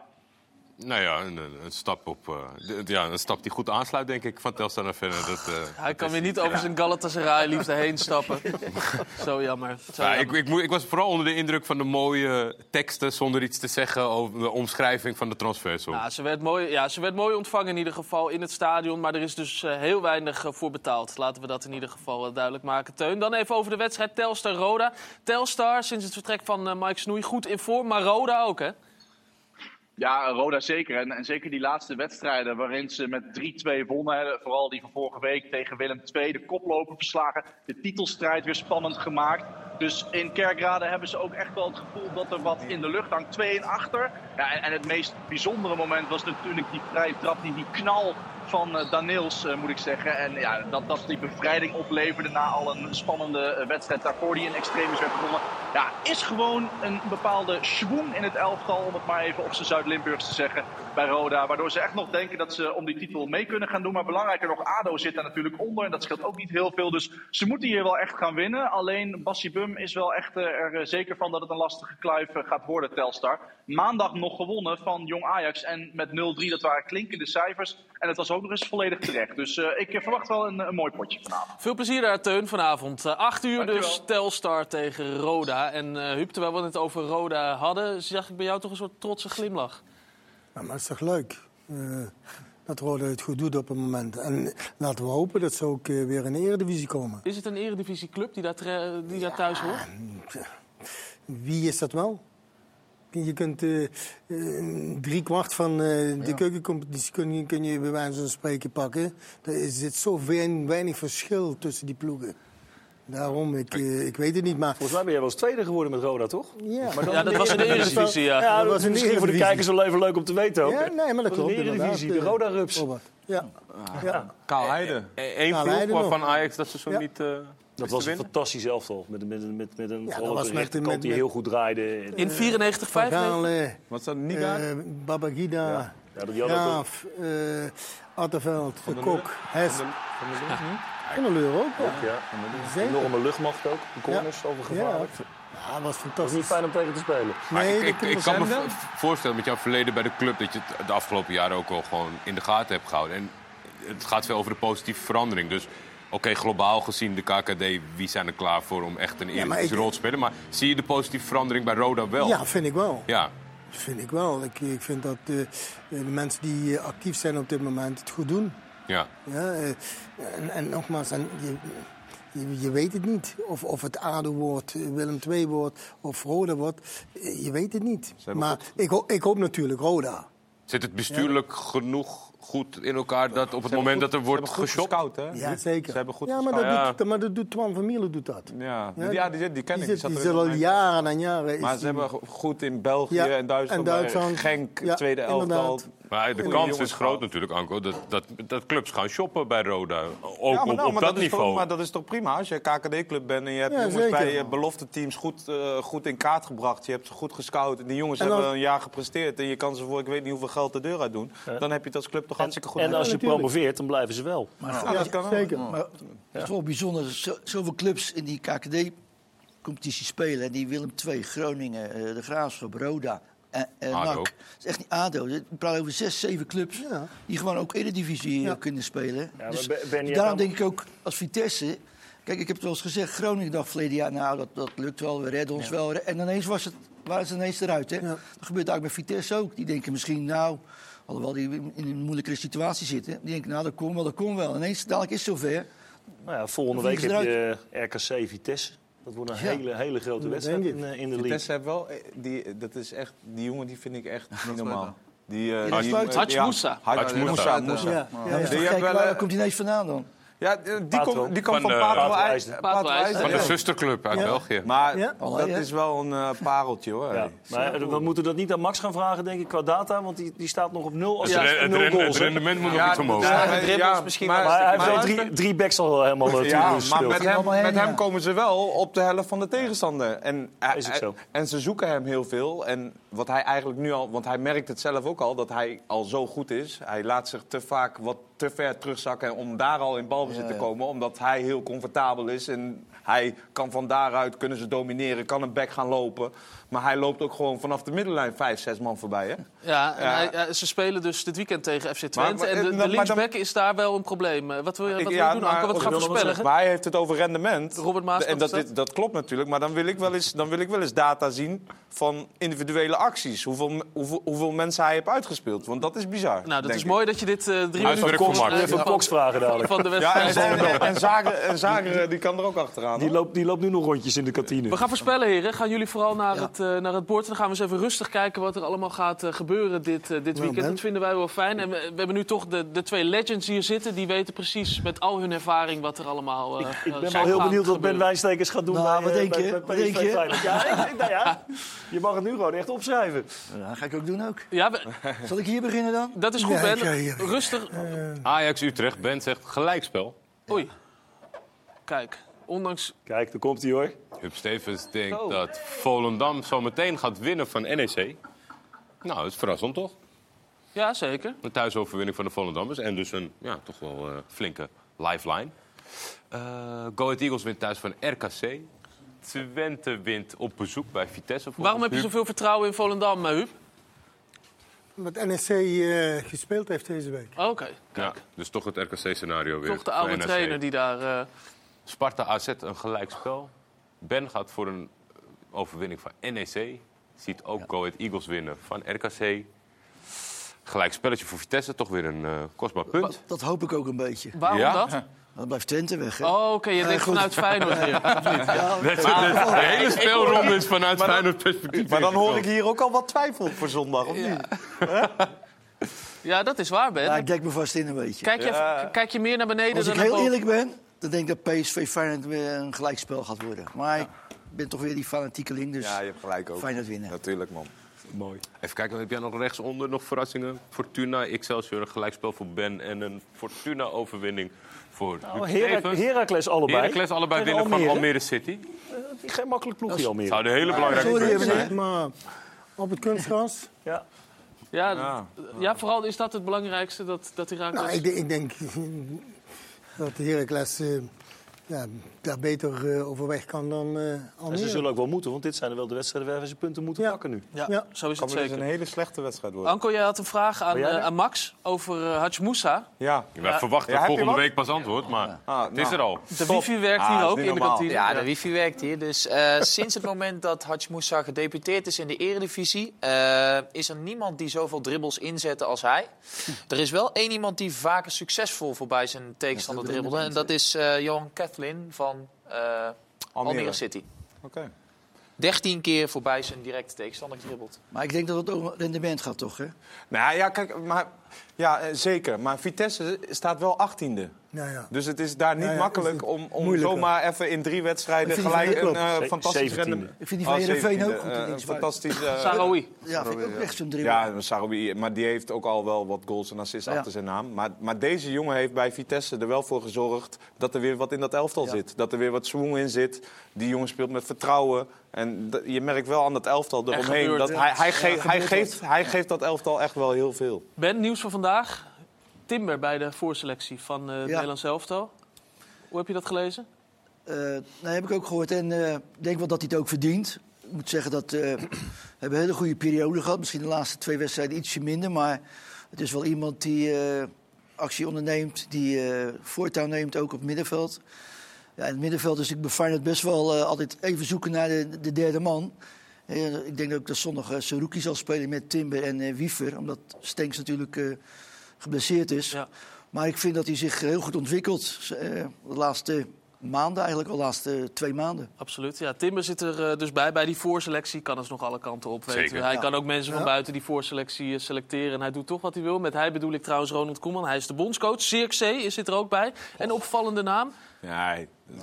Nou ja, een, stap op, eh, ja, een stap die goed aansluit, denk ik, van Telstar naar verder. Dat, eh, Hij kan weer niet over zijn Galatasaray-liefde heen stappen. Zo jammer. Zo Ja, ik, jammer. ik, was vooral onder de indruk van de mooie teksten zonder iets te zeggen over de omschrijving van de transfersom. Ja, ze, werd mooi, ja, ze werd mooi ontvangen in ieder geval in het stadion. Maar er is dus eh, heel weinig voor betaald. Laten we dat in ieder geval duidelijk maken. Teun, dan even over de wedstrijd Telstar-Roda. Telstar, sinds het vertrek van Mike Snoei, goed in vorm. Maar Roda ook, hè? Ja, Roda zeker. En, en zeker die laatste wedstrijden waarin ze met 3-2 wonnen. Vooral die van vorige week tegen Willem II. De koploper verslagen. De titelstrijd weer spannend gemaakt. Dus in Kerkrade hebben ze ook echt wel het gevoel dat er wat in de lucht hangt. 2 en achter. Ja, en, en het meest bijzondere moment was natuurlijk die vrije trap. Die, die knal van eh, Daniels, eh, moet ik zeggen. En ja, dat, dat die bevrijding opleverde na al een spannende eh, wedstrijd daarvoor die in extremis werd gewonnen. Ja, is gewoon een bepaalde schwung in het elftal, om het maar even op zijn Zuid-Limburgs te zeggen, bij Roda. Waardoor ze echt nog denken dat ze om die titel mee kunnen gaan doen. Maar belangrijker nog, ADO zit daar natuurlijk onder en dat scheelt ook niet heel veel. Dus ze moeten hier wel echt gaan winnen. Alleen Bassi Bum is wel echt er zeker van dat het een lastige kluif gaat worden, Telstar. Maandag nog gewonnen van Jong Ajax en met 0-3, dat waren klinkende cijfers. En het was ook nog eens volledig terecht. Dus eh, ik verwacht wel een, een mooi potje vanavond. Veel plezier daar, Teun, vanavond. Eh, 8 uur Dankjewel. dus Telstar tegen Roda. En eh Huub, terwijl we het over Roda hadden, zag ik bij jou toch een soort trotse glimlach. Ja, maar het is toch leuk eh, dat Roda het goed doet op het moment. En laten we hopen dat ze ook eh, weer in de Eredivisie komen. Is het een eredivisieclub die daar, die daar thuis hoort? Wie is dat wel? Je kunt eh eh, drie kwart van eh, de keukencompetitie kun je, kun je bij wijze van spreken pakken. Er zit zo wein- weinig verschil tussen die ploegen. Daarom, ik, eh, ik weet het niet, maar... Volgens mij ben jij wel eens tweede geworden met Roda, toch? Ja, Maar dan Ja, dat was in de Eredivisie, ja. Ja, Dat was was in de misschien voor de kijkers wel even leuk om te weten ook. Ja, nee, maar dat was klopt in de Eredivisie, de inderdaad, Roda Rups. Robert. Ja. ja. Kaal Heide. Eén ploeg waarvan. Ajax dat seizoen Ja. niet eh Dat was een fantastisch elftal. Met, met, met, met een Ja, was de met- die met- heel goed draaide. In 94, Van 95? Gaal, Wat is dat, Niga? eh Babagida, Ja. Ja, ook- eh Attenveld, De Kok, Hes. Van de Lucht niet? Van der Leur ook. hoor. Ja, Zeker. enorme luchtmacht ook. De corners over gevaarlijk. Ja, ja, dat was Dat fantastisch. niet fijn om tegen te spelen. Nee, ik, kan me voorstellen met jouw verleden bij de club dat je het de afgelopen jaren ook wel gewoon in de gaten hebt gehouden. En het gaat veel over de positieve verandering. Dus oké, globaal gezien de KKD, wie zijn er klaar voor om echt een Eredivisie rol te spelen? Maar zie je de positieve verandering bij Roda wel? Ja, vind ik wel. Ja. Vind ik wel. Ik, ik vind dat eh, de mensen die eh, actief zijn op dit moment het goed doen. ja. Ja, eh, en, en nogmaals, en je, je, je weet het niet. Of, of het ADO wordt, eh, Willem II wordt of Roda wordt. Eh, Je weet het niet. Maar ik, ik hoop natuurlijk Roda. Zit het bestuurlijk genoeg goed in elkaar dat op het Ze moment dat er wordt ze hebben goed geshopt? gescout, hè? Ja, zeker. Ze hebben goed ja, maar dat, Ja. Doet, maar dat doet Twan van Mierlo doet dat. Ja, Ja, ja die, die, ken Die, ik. zit, die al jaren en jaren. Maar ze die- hebben go- goed in België Ja, en Duitsland, en Duitsland. Genk, Ja, tweede elftal. Maar de Goeie kans is groot natuurlijk, Anko, dat, dat, dat clubs gaan shoppen bij Roda. Ook Ja, maar op, nou, op maar dat niveau. Toch, maar dat is toch prima als je een KKD-club bent en je hebt Ja, jongens zeker. bij je belofte teams goed, eh, goed in kaart gebracht. Je hebt ze goed gescout. En die jongens En dan- hebben een jaar gepresteerd. En je kan ze voor ik weet niet hoeveel geld de deur uit doen. Dan heb je het als club toch hartstikke goed En gedaan. als je natuurlijk. promoveert, dan blijven ze wel. Maar, Ja, dat kan wel. zeker. maar het is wel bijzonder dat zo, zoveel clubs in die KKD-competitie spelen. En die Willem II, Groningen, eh, de Graafschap, Roda en, en ADO. NAC. Het is echt niet ADO. We praten over zes, zeven clubs Ja. die gewoon ook Eredivisie Ja. eh, kunnen spelen. dus Ben- daarom denk ik ook als Vitesse... Kijk, ik heb het wel eens gezegd, Groningen dacht verleden jaar... nou, dat, dat lukt wel, we redden ons wel. En ineens was het, waren ze ineens eruit. Hè? Dat gebeurt eigenlijk met Vitesse ook. Die denken misschien, nou... Alhoewel die in een moeilijkere situatie zitten. Die denken, nou, dat komt wel, dat komt wel. Ineens, dadelijk is het zover. Nou ja, volgende week heb je RKC Vitesse. Dat wordt een Ja. hele, hele grote wedstrijd in, eh, in de league. Vitesse wel, eh, die, dat is echt, die jongen die vind ik echt niet normaal. Die, eh, Ja, die, ja, Moussa. Moussa. Ja, Ja, ja, Die waar eh, komt hij ineens vandaan dan? Ja, die komt die komt Van van IJsden. Patro Patro IJsden. Van de zusterclub uit Ja. België. Maar Ja? dat is wel een eh, pareltje hoor. Ja. Maar eh, we moeten dat niet aan Max gaan vragen, denk ik, qua data. Want die, die staat nog op nul. Als Het, re- het, nul ren- goals, het rendement moet nog Ja, iets omhoog. ja, misschien. Maar hij heeft wel maar- drie, drie backs al helemaal uh, Ja, maar met hem, met hem komen ze wel op de helft van de tegenstander. En, en ze zoeken hem heel veel. En wat hij eigenlijk nu al, want hij merkt het zelf ook al, dat hij al zo goed is. Hij laat zich te vaak wat te ver terugzakken om daar al in balbezit Ja, te ja. komen. Omdat hij heel comfortabel is. En hij kan van daaruit kunnen ze domineren, kan een back gaan lopen. Maar hij loopt ook gewoon vanaf de middenlijn vijf, zes man voorbij. Hè? Ja, en hij- ja, ze spelen dus dit weekend tegen FC Twente. Maar- maar- en de, de dan- is daar wel een probleem. Eh, Wat wil je, wat ja, doen, Anke? maar- Wat gaan we voorspellen? Maar hij heeft het over rendement. Robert Maas, en dat, dat? dit- dat klopt natuurlijk. Maar dan wil, ik wel eens, dan wil ik wel eens data zien van individuele acties. Hoeveel, hoeveel, hoeveel mensen hij heeft uitgespeeld. Want dat is bizar. Nou, dat is ik. mooi dat je dit eh drie minuten. Even Cox vragen dadelijk. van de Ja, en, wedstrijd. en, en Zager, en Zager die kan er ook achteraan. Die loopt, die loopt nu nog rondjes in de kantine. We gaan voorspellen, heren. Gaan jullie vooral naar, het, eh, naar het bord. Dan gaan we eens even rustig kijken wat er allemaal gaat eh, gebeuren dit, eh, dit weekend. Ben. Dat vinden wij wel fijn. En we, we hebben nu toch de, de twee legends hier zitten. Die weten precies met al hun ervaring wat er allemaal uh, Ik ben wel heel benieuwd wat Ben Wijnstekers gaat doen Nou, bij, wat denk bij, je? bij Wat PSV denk je? Ja, ik, ik- nou ja, je mag het nu gewoon echt opschrijven. Ja, dat ga ik ook doen ook. Ja, we- Zal ik hier beginnen dan? dat is goed, Ja, Ben. ik. Rustig. Ajax Utrecht, Ben zegt gelijkspel. Oei. Kijk, ondanks... Kijk, daar komt hij hoor. Huub Stevens denkt Oh. dat Volendam zo meteen gaat winnen van NEC. Nou, dat is verrassend toch? Ja, zeker. Een thuisoverwinning van de Volendammers. En dus een ja, toch wel eh, flinke lifeline. Eh Go Ahead Eagles wint thuis van RKC. Twente wint op bezoek bij Vitesse. Waarom heb je zoveel vertrouwen in Volendam, eh, Huub? Met NEC eh, gespeeld heeft deze week. Oké. Ja, dus toch het RKC-scenario weer. Toch de oude NEC. trainer die daar... eh, Sparta AZ een gelijkspel. Ben gaat voor een overwinning van NEC. Ziet ook Go Ahead Eagles winnen van RKC. Gelijk spelletje voor Vitesse, toch weer een eh, kostbaar punt. Dat hoop ik ook een beetje. Waarom Ja? dat? Dan blijft Twente weg. Hè? Oh, oké. Je Ja, denkt vanuit Feyenoord of niet? Ja, De, de- hele speelronde is vanuit Maar Feyenoord perspectief. Maar dan hoor ik hier ook al wat twijfel voor zondag, of niet? Ja, dat is waar, Ben. Ja, ik dek me vast in een beetje. Kijk je, Ja. kijk je meer naar beneden Als ik dan naar heel eerlijk ben, dan denk ik dat PSV Feyenoord weer een gelijkspel gaat worden. Maar ik ben toch weer die fanatiekeling, dus Ja, je hebt gelijk ook. Feyenoord winnen. Natuurlijk, man. Mooi. Even kijken, heb jij nog rechtsonder nog verrassingen? Fortuna, Excelsior, een gelijkspel voor Ben en een Fortuna-overwinning voor Nou, Huub Herak- Stevens. Heracles allebei. Heracles allebei Tegen winnen van Almere. City. Eh, Geen makkelijk ploegje Almere. Zou een hele belangrijke sorry, punt meneer. zijn. Maar op het kunstgras. Ja. Ja, Ja. ja, vooral is dat het belangrijkste, dat, dat Herakles... Nou, ik, ik denk dat de Heracles eh, ja, daar beter eh, overweg kan dan eh En ze zullen ook wel moeten, want dit zijn er wel de wedstrijden waar ze punten moeten Ja. pakken nu. ja, ja. zo is Kan het wel eens zeker. een hele slechte wedstrijd worden. Anko, jij had een vraag aan, eh, aan Max over uh, Haj Moussa. Ja. Wij verwachten Ja, je volgende week pas antwoord, maar Ah, het is nou. er al. De wifi werkt Ah, hier is ook in de kantine. Ja, de wifi werkt hier. Dus eh, sinds het moment dat Haj Moussa gedeputeerd is in de eredivisie... eh, is er niemand die zoveel dribbles inzette als hij. Er is wel één iemand die vaker succesvol voorbij zijn tegenstander Dat is dribbelde. En dat is eh, Johan Van eh, Almere. City. Oké. 13 keer voorbij zijn directe tegenstander gedribbeld. Maar ik denk dat het ook een rendement gaat, toch? Hè? Nou ja, kijk, maar, ja, eh, zeker. Maar Vitesse staat wel achttiende. Ja, ja. Dus het is daar niet Ja, ja, makkelijk het om, om zomaar even in drie wedstrijden gelijk van een eh, club. fantastisch rennen. Ik vind die van Oh, Heerenveen ook 17e, goed. eh, linksbuiten. fantastisch... eh, Sarawi. Ja, vind ik ook echt zo'n dribbel. Ja, Saroui, maar die heeft ook al wel wat goals en assists Ja. achter zijn naam. Maar, maar deze jongen heeft bij Vitesse er wel voor gezorgd dat er weer wat in dat elftal Ja. zit. Dat er weer wat swoon in zit. Die jongen speelt met vertrouwen. En je merkt wel aan dat elftal eromheen. Dat hij, geeft, hij, geeft, hij geeft dat elftal echt wel heel veel. Ben, nieuws van vandaag. Timber bij de voorselectie van het Ja. Nederlands elftal. Hoe heb je dat gelezen? Eh, nee, heb ik ook gehoord. En eh, ik denk wel dat hij het ook verdient. Ik moet zeggen dat we hebben een hele goede periode gehad. Misschien de laatste twee wedstrijden ietsje minder. Maar het is wel iemand die actie onderneemt. Die voortouw neemt ook op het middenveld. Ja, in het middenveld is ik bij Feyenoord best wel altijd even zoeken naar de, de derde man. Ik denk ook dat zondag uh, Saruki zal spelen met Timber en Wiever. Omdat Stenks natuurlijk geblesseerd is. Ja. Maar ik vind dat hij zich heel goed ontwikkelt. eh, de laatste maanden, eigenlijk al de laatste twee maanden. Absoluut. Ja, Timber zit er eh, dus bij. Bij die voorselectie kan dus nog alle kanten op. Weten. Zeker. Hij Ja. kan ook mensen van Ja. buiten die voorselectie eh, selecteren. En hij doet toch wat hij wil. Met hij bedoel ik trouwens Ronald Koeman. Hij is de bondscoach. Zirkzee zit er ook bij. En opvallende naam. Ja,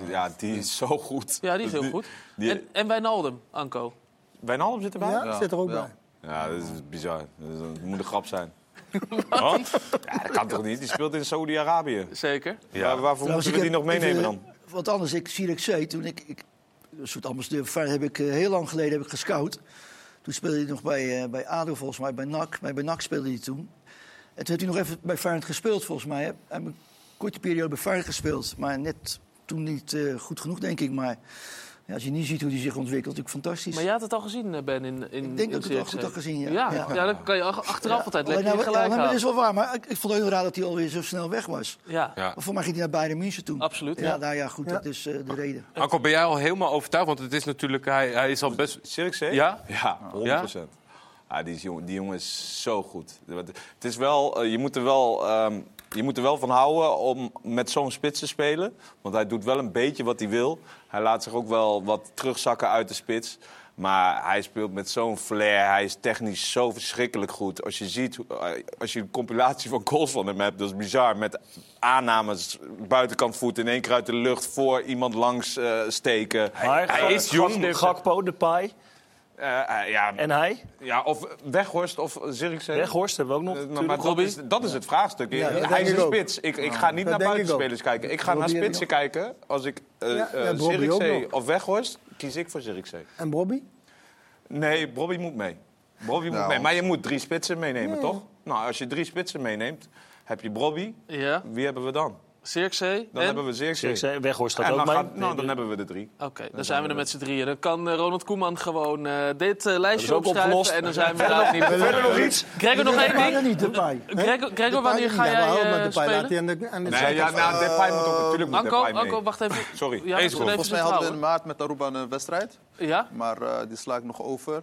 ja die is zo goed. Ja, die is heel goed. Die, En, en Wijnaldum, Anko. Wijnaldum zit erbij? Ja, zit er ook bij. Ja, dat is bizar. Is- dat moet een grap zijn. Want? Ja, dat kan toch niet? Die speelt in Saudi-Arabië. Zeker. Ja. Waar, waarvoor Trouwens, moeten we ik die heb nog meenemen dan? Want anders, ik zie ik zei, toen ik, ik een soort ambassadeur van heb ik eh, heel lang geleden heb ik gescout. Toen speelde hij nog bij, eh, bij ADO volgens mij, bij NAC. Bij, bij NAC speelde hij toen. En toen heeft hij nog even bij Feyenoord gespeeld volgens mij. Hij heeft een korte periode bij Feyenoord gespeeld. Maar net toen niet eh, goed genoeg, denk ik. Maar ja, als je niet ziet hoe hij zich ontwikkelt, natuurlijk fantastisch. Maar jij had het al gezien, eh, Ben, in, in Ik denk in dat ik het wel Zirkzee. goed had gezien, ja. Ja, Ja. ja. dan kan je ach- achteraf Ja, altijd alleen lekker nou, gelijk ja, maar dat is wel waar. Maar ik, ik vond het heel raar dat hij alweer zo snel weg was. Ja, Ja. Maar voor mij ging hij naar Bayern München toen. absoluut. Ja, Ja. nou ja, goed, dat is eh, de reden. Anko, ben jij al helemaal overtuigd? Want het is natuurlijk, hij, hij is al best... Zirkzee? Ja? Ja, 100 Ja? Ah, die, is jong- die jongen is zo goed. Het is wel, eh, je, moet er wel, ehm, je moet er wel van houden om met zo'n spits te spelen. Want hij doet wel een beetje wat hij wil. Hij laat zich ook wel wat terugzakken uit de spits. Maar hij speelt met zo'n flair. Hij is technisch zo verschrikkelijk goed. Als je ziet, eh, als je een compilatie van goals van hem hebt, dat is bizar. Met aannames, buitenkant voet in één keer uit de lucht voor iemand langs eh, steken. Maar hij is jong. Gakpo, de Pai. Eh, eh, ja, En hij? ja, of Weghorst of Zirkzee. Weghorst hebben we ook nog. Eh, maar dat, is, dat is het vraagstuk. Ja, hij is een spits. Ik, ik ga niet dat naar ik buitenspelers kijken. Ik ga naar spitsen kijken. Als ik eh eh, Zirkzee nog. of Weghorst, kies ik voor Zirkzee. En Bobby? Nee, Bobby moet mee. Bobby moet mee. want- Maar je moet drie spitsen meenemen, toch? Nou, als je drie spitsen meeneemt, heb je Bobby. Ja. Wie hebben we dan? Zirkzee. Dan en? hebben we Zirkzee. Zirkzee, Weghorst gaat En ook dan mee. gaat- nou, dan hebben we de drie. Oké, dan zijn we er met z'n drieën. Dan kan eh, Ronald Koeman gewoon eh, dit eh, lijstje is ook opschrijven. opgelost. En dan zijn we er niet Verder nog iets? Gregor, nog één ding. niet, Depay. Gregor, wanneer ga Ja, jij maar Depay laat hij spelen? aan de, aan de Nee, ja, zijkant. nou, Depay moet ook natuurlijk moet Anko, Depay mee. Anko, wacht even. Sorry, Ja, eens Volgens mij hadden we in maart met Aruba een wedstrijd. Ja? Maar eh, die sla ik nog over.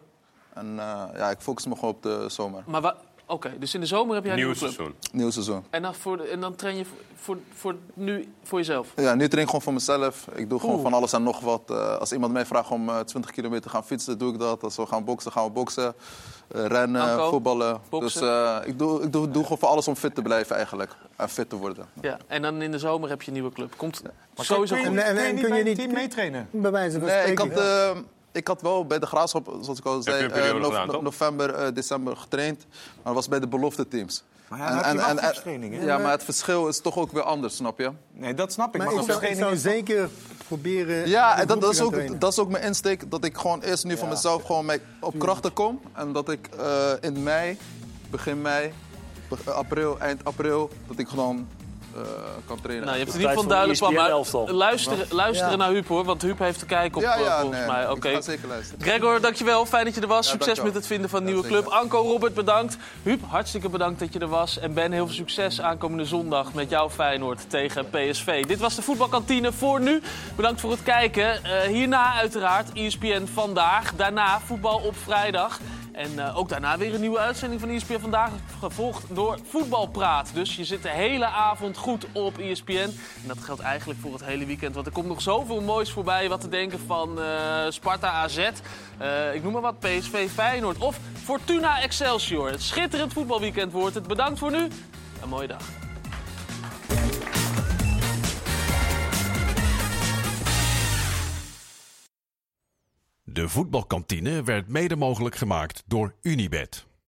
En eh, ja, ik focus me gewoon op de zomer. Maar Oké, dus in de zomer heb jij een Nieuw nieuwe club. seizoen. Nieuw seizoen. En dan, voor en dan train je voor, voor, voor nu voor jezelf? Ja, nu train ik gewoon voor mezelf. Ik doe gewoon Oeh. van alles en nog wat. Eh, als iemand mij vraagt om eh, 20 kilometer te gaan fietsen, doe ik dat. Als we gaan boksen, gaan we boksen. Eh, rennen, Anko, voetballen. boksen. Dus eh, ik, doe, ik doe, doe gewoon voor alles om fit te blijven eigenlijk. En fit te worden. Ja, en dan in de zomer heb je een nieuwe club. Komt Maar sowieso kun je, goed. En- en- kun je niet kun je bij het niet- team meetrainen? Bij wijze van Nee, ik had, eh, ik had wel bij de Graafschap, zoals ik al zei, eh, no- gedaan, november, eh, december getraind. Maar dat was bij de belofte teams. Maar ja, je wel groepstraining, hè? ja, maar het verschil is toch ook weer anders, snap je? Nee, dat snap ik. Maar Maar, ik zou, ik zeker proberen... Ja, en dat, dat, is ook, dat is ook mijn insteek. Dat ik gewoon eerst nu van mezelf gewoon mee op krachten kom. En dat ik eh, in mei, begin mei, april, eind april, dat ik gewoon eh, kan trainen. Nou, je hebt voor duidelijk van. ESPN Maar luisteren, luisteren Ja. naar Huub hoor, want Huub heeft te kijken op ja, eh, ja, volgens nee, mij. ik Oké. ga zeker luisteren. Gregor, dankjewel. Fijn dat je er was. Ja, succes dankjewel. met het vinden van een nieuwe club. Anko, Robert, bedankt. Huub, hartstikke bedankt dat je er was. En Ben, heel veel succes aankomende zondag met jouw Feyenoord tegen PSV. Dit was de voetbalkantine voor nu. Bedankt voor het kijken. Eh, hierna uiteraard ESPN Vandaag. Daarna voetbal op vrijdag. En eh, ook daarna weer een nieuwe uitzending van ESPN Vandaag. Gevolgd door Voetbalpraat. Dus je zit de hele avond goed op ESPN. En dat geldt eigenlijk voor het hele weekend. Want er komt nog zoveel moois voorbij. Wat te denken van eh, Sparta AZ. Eh, ik noem maar wat. PSV Feyenoord. Of Fortuna Excelsior. Het schitterend voetbalweekend wordt het. Bedankt voor nu. Een mooie dag. De voetbalkantine werd mede mogelijk gemaakt door Unibed.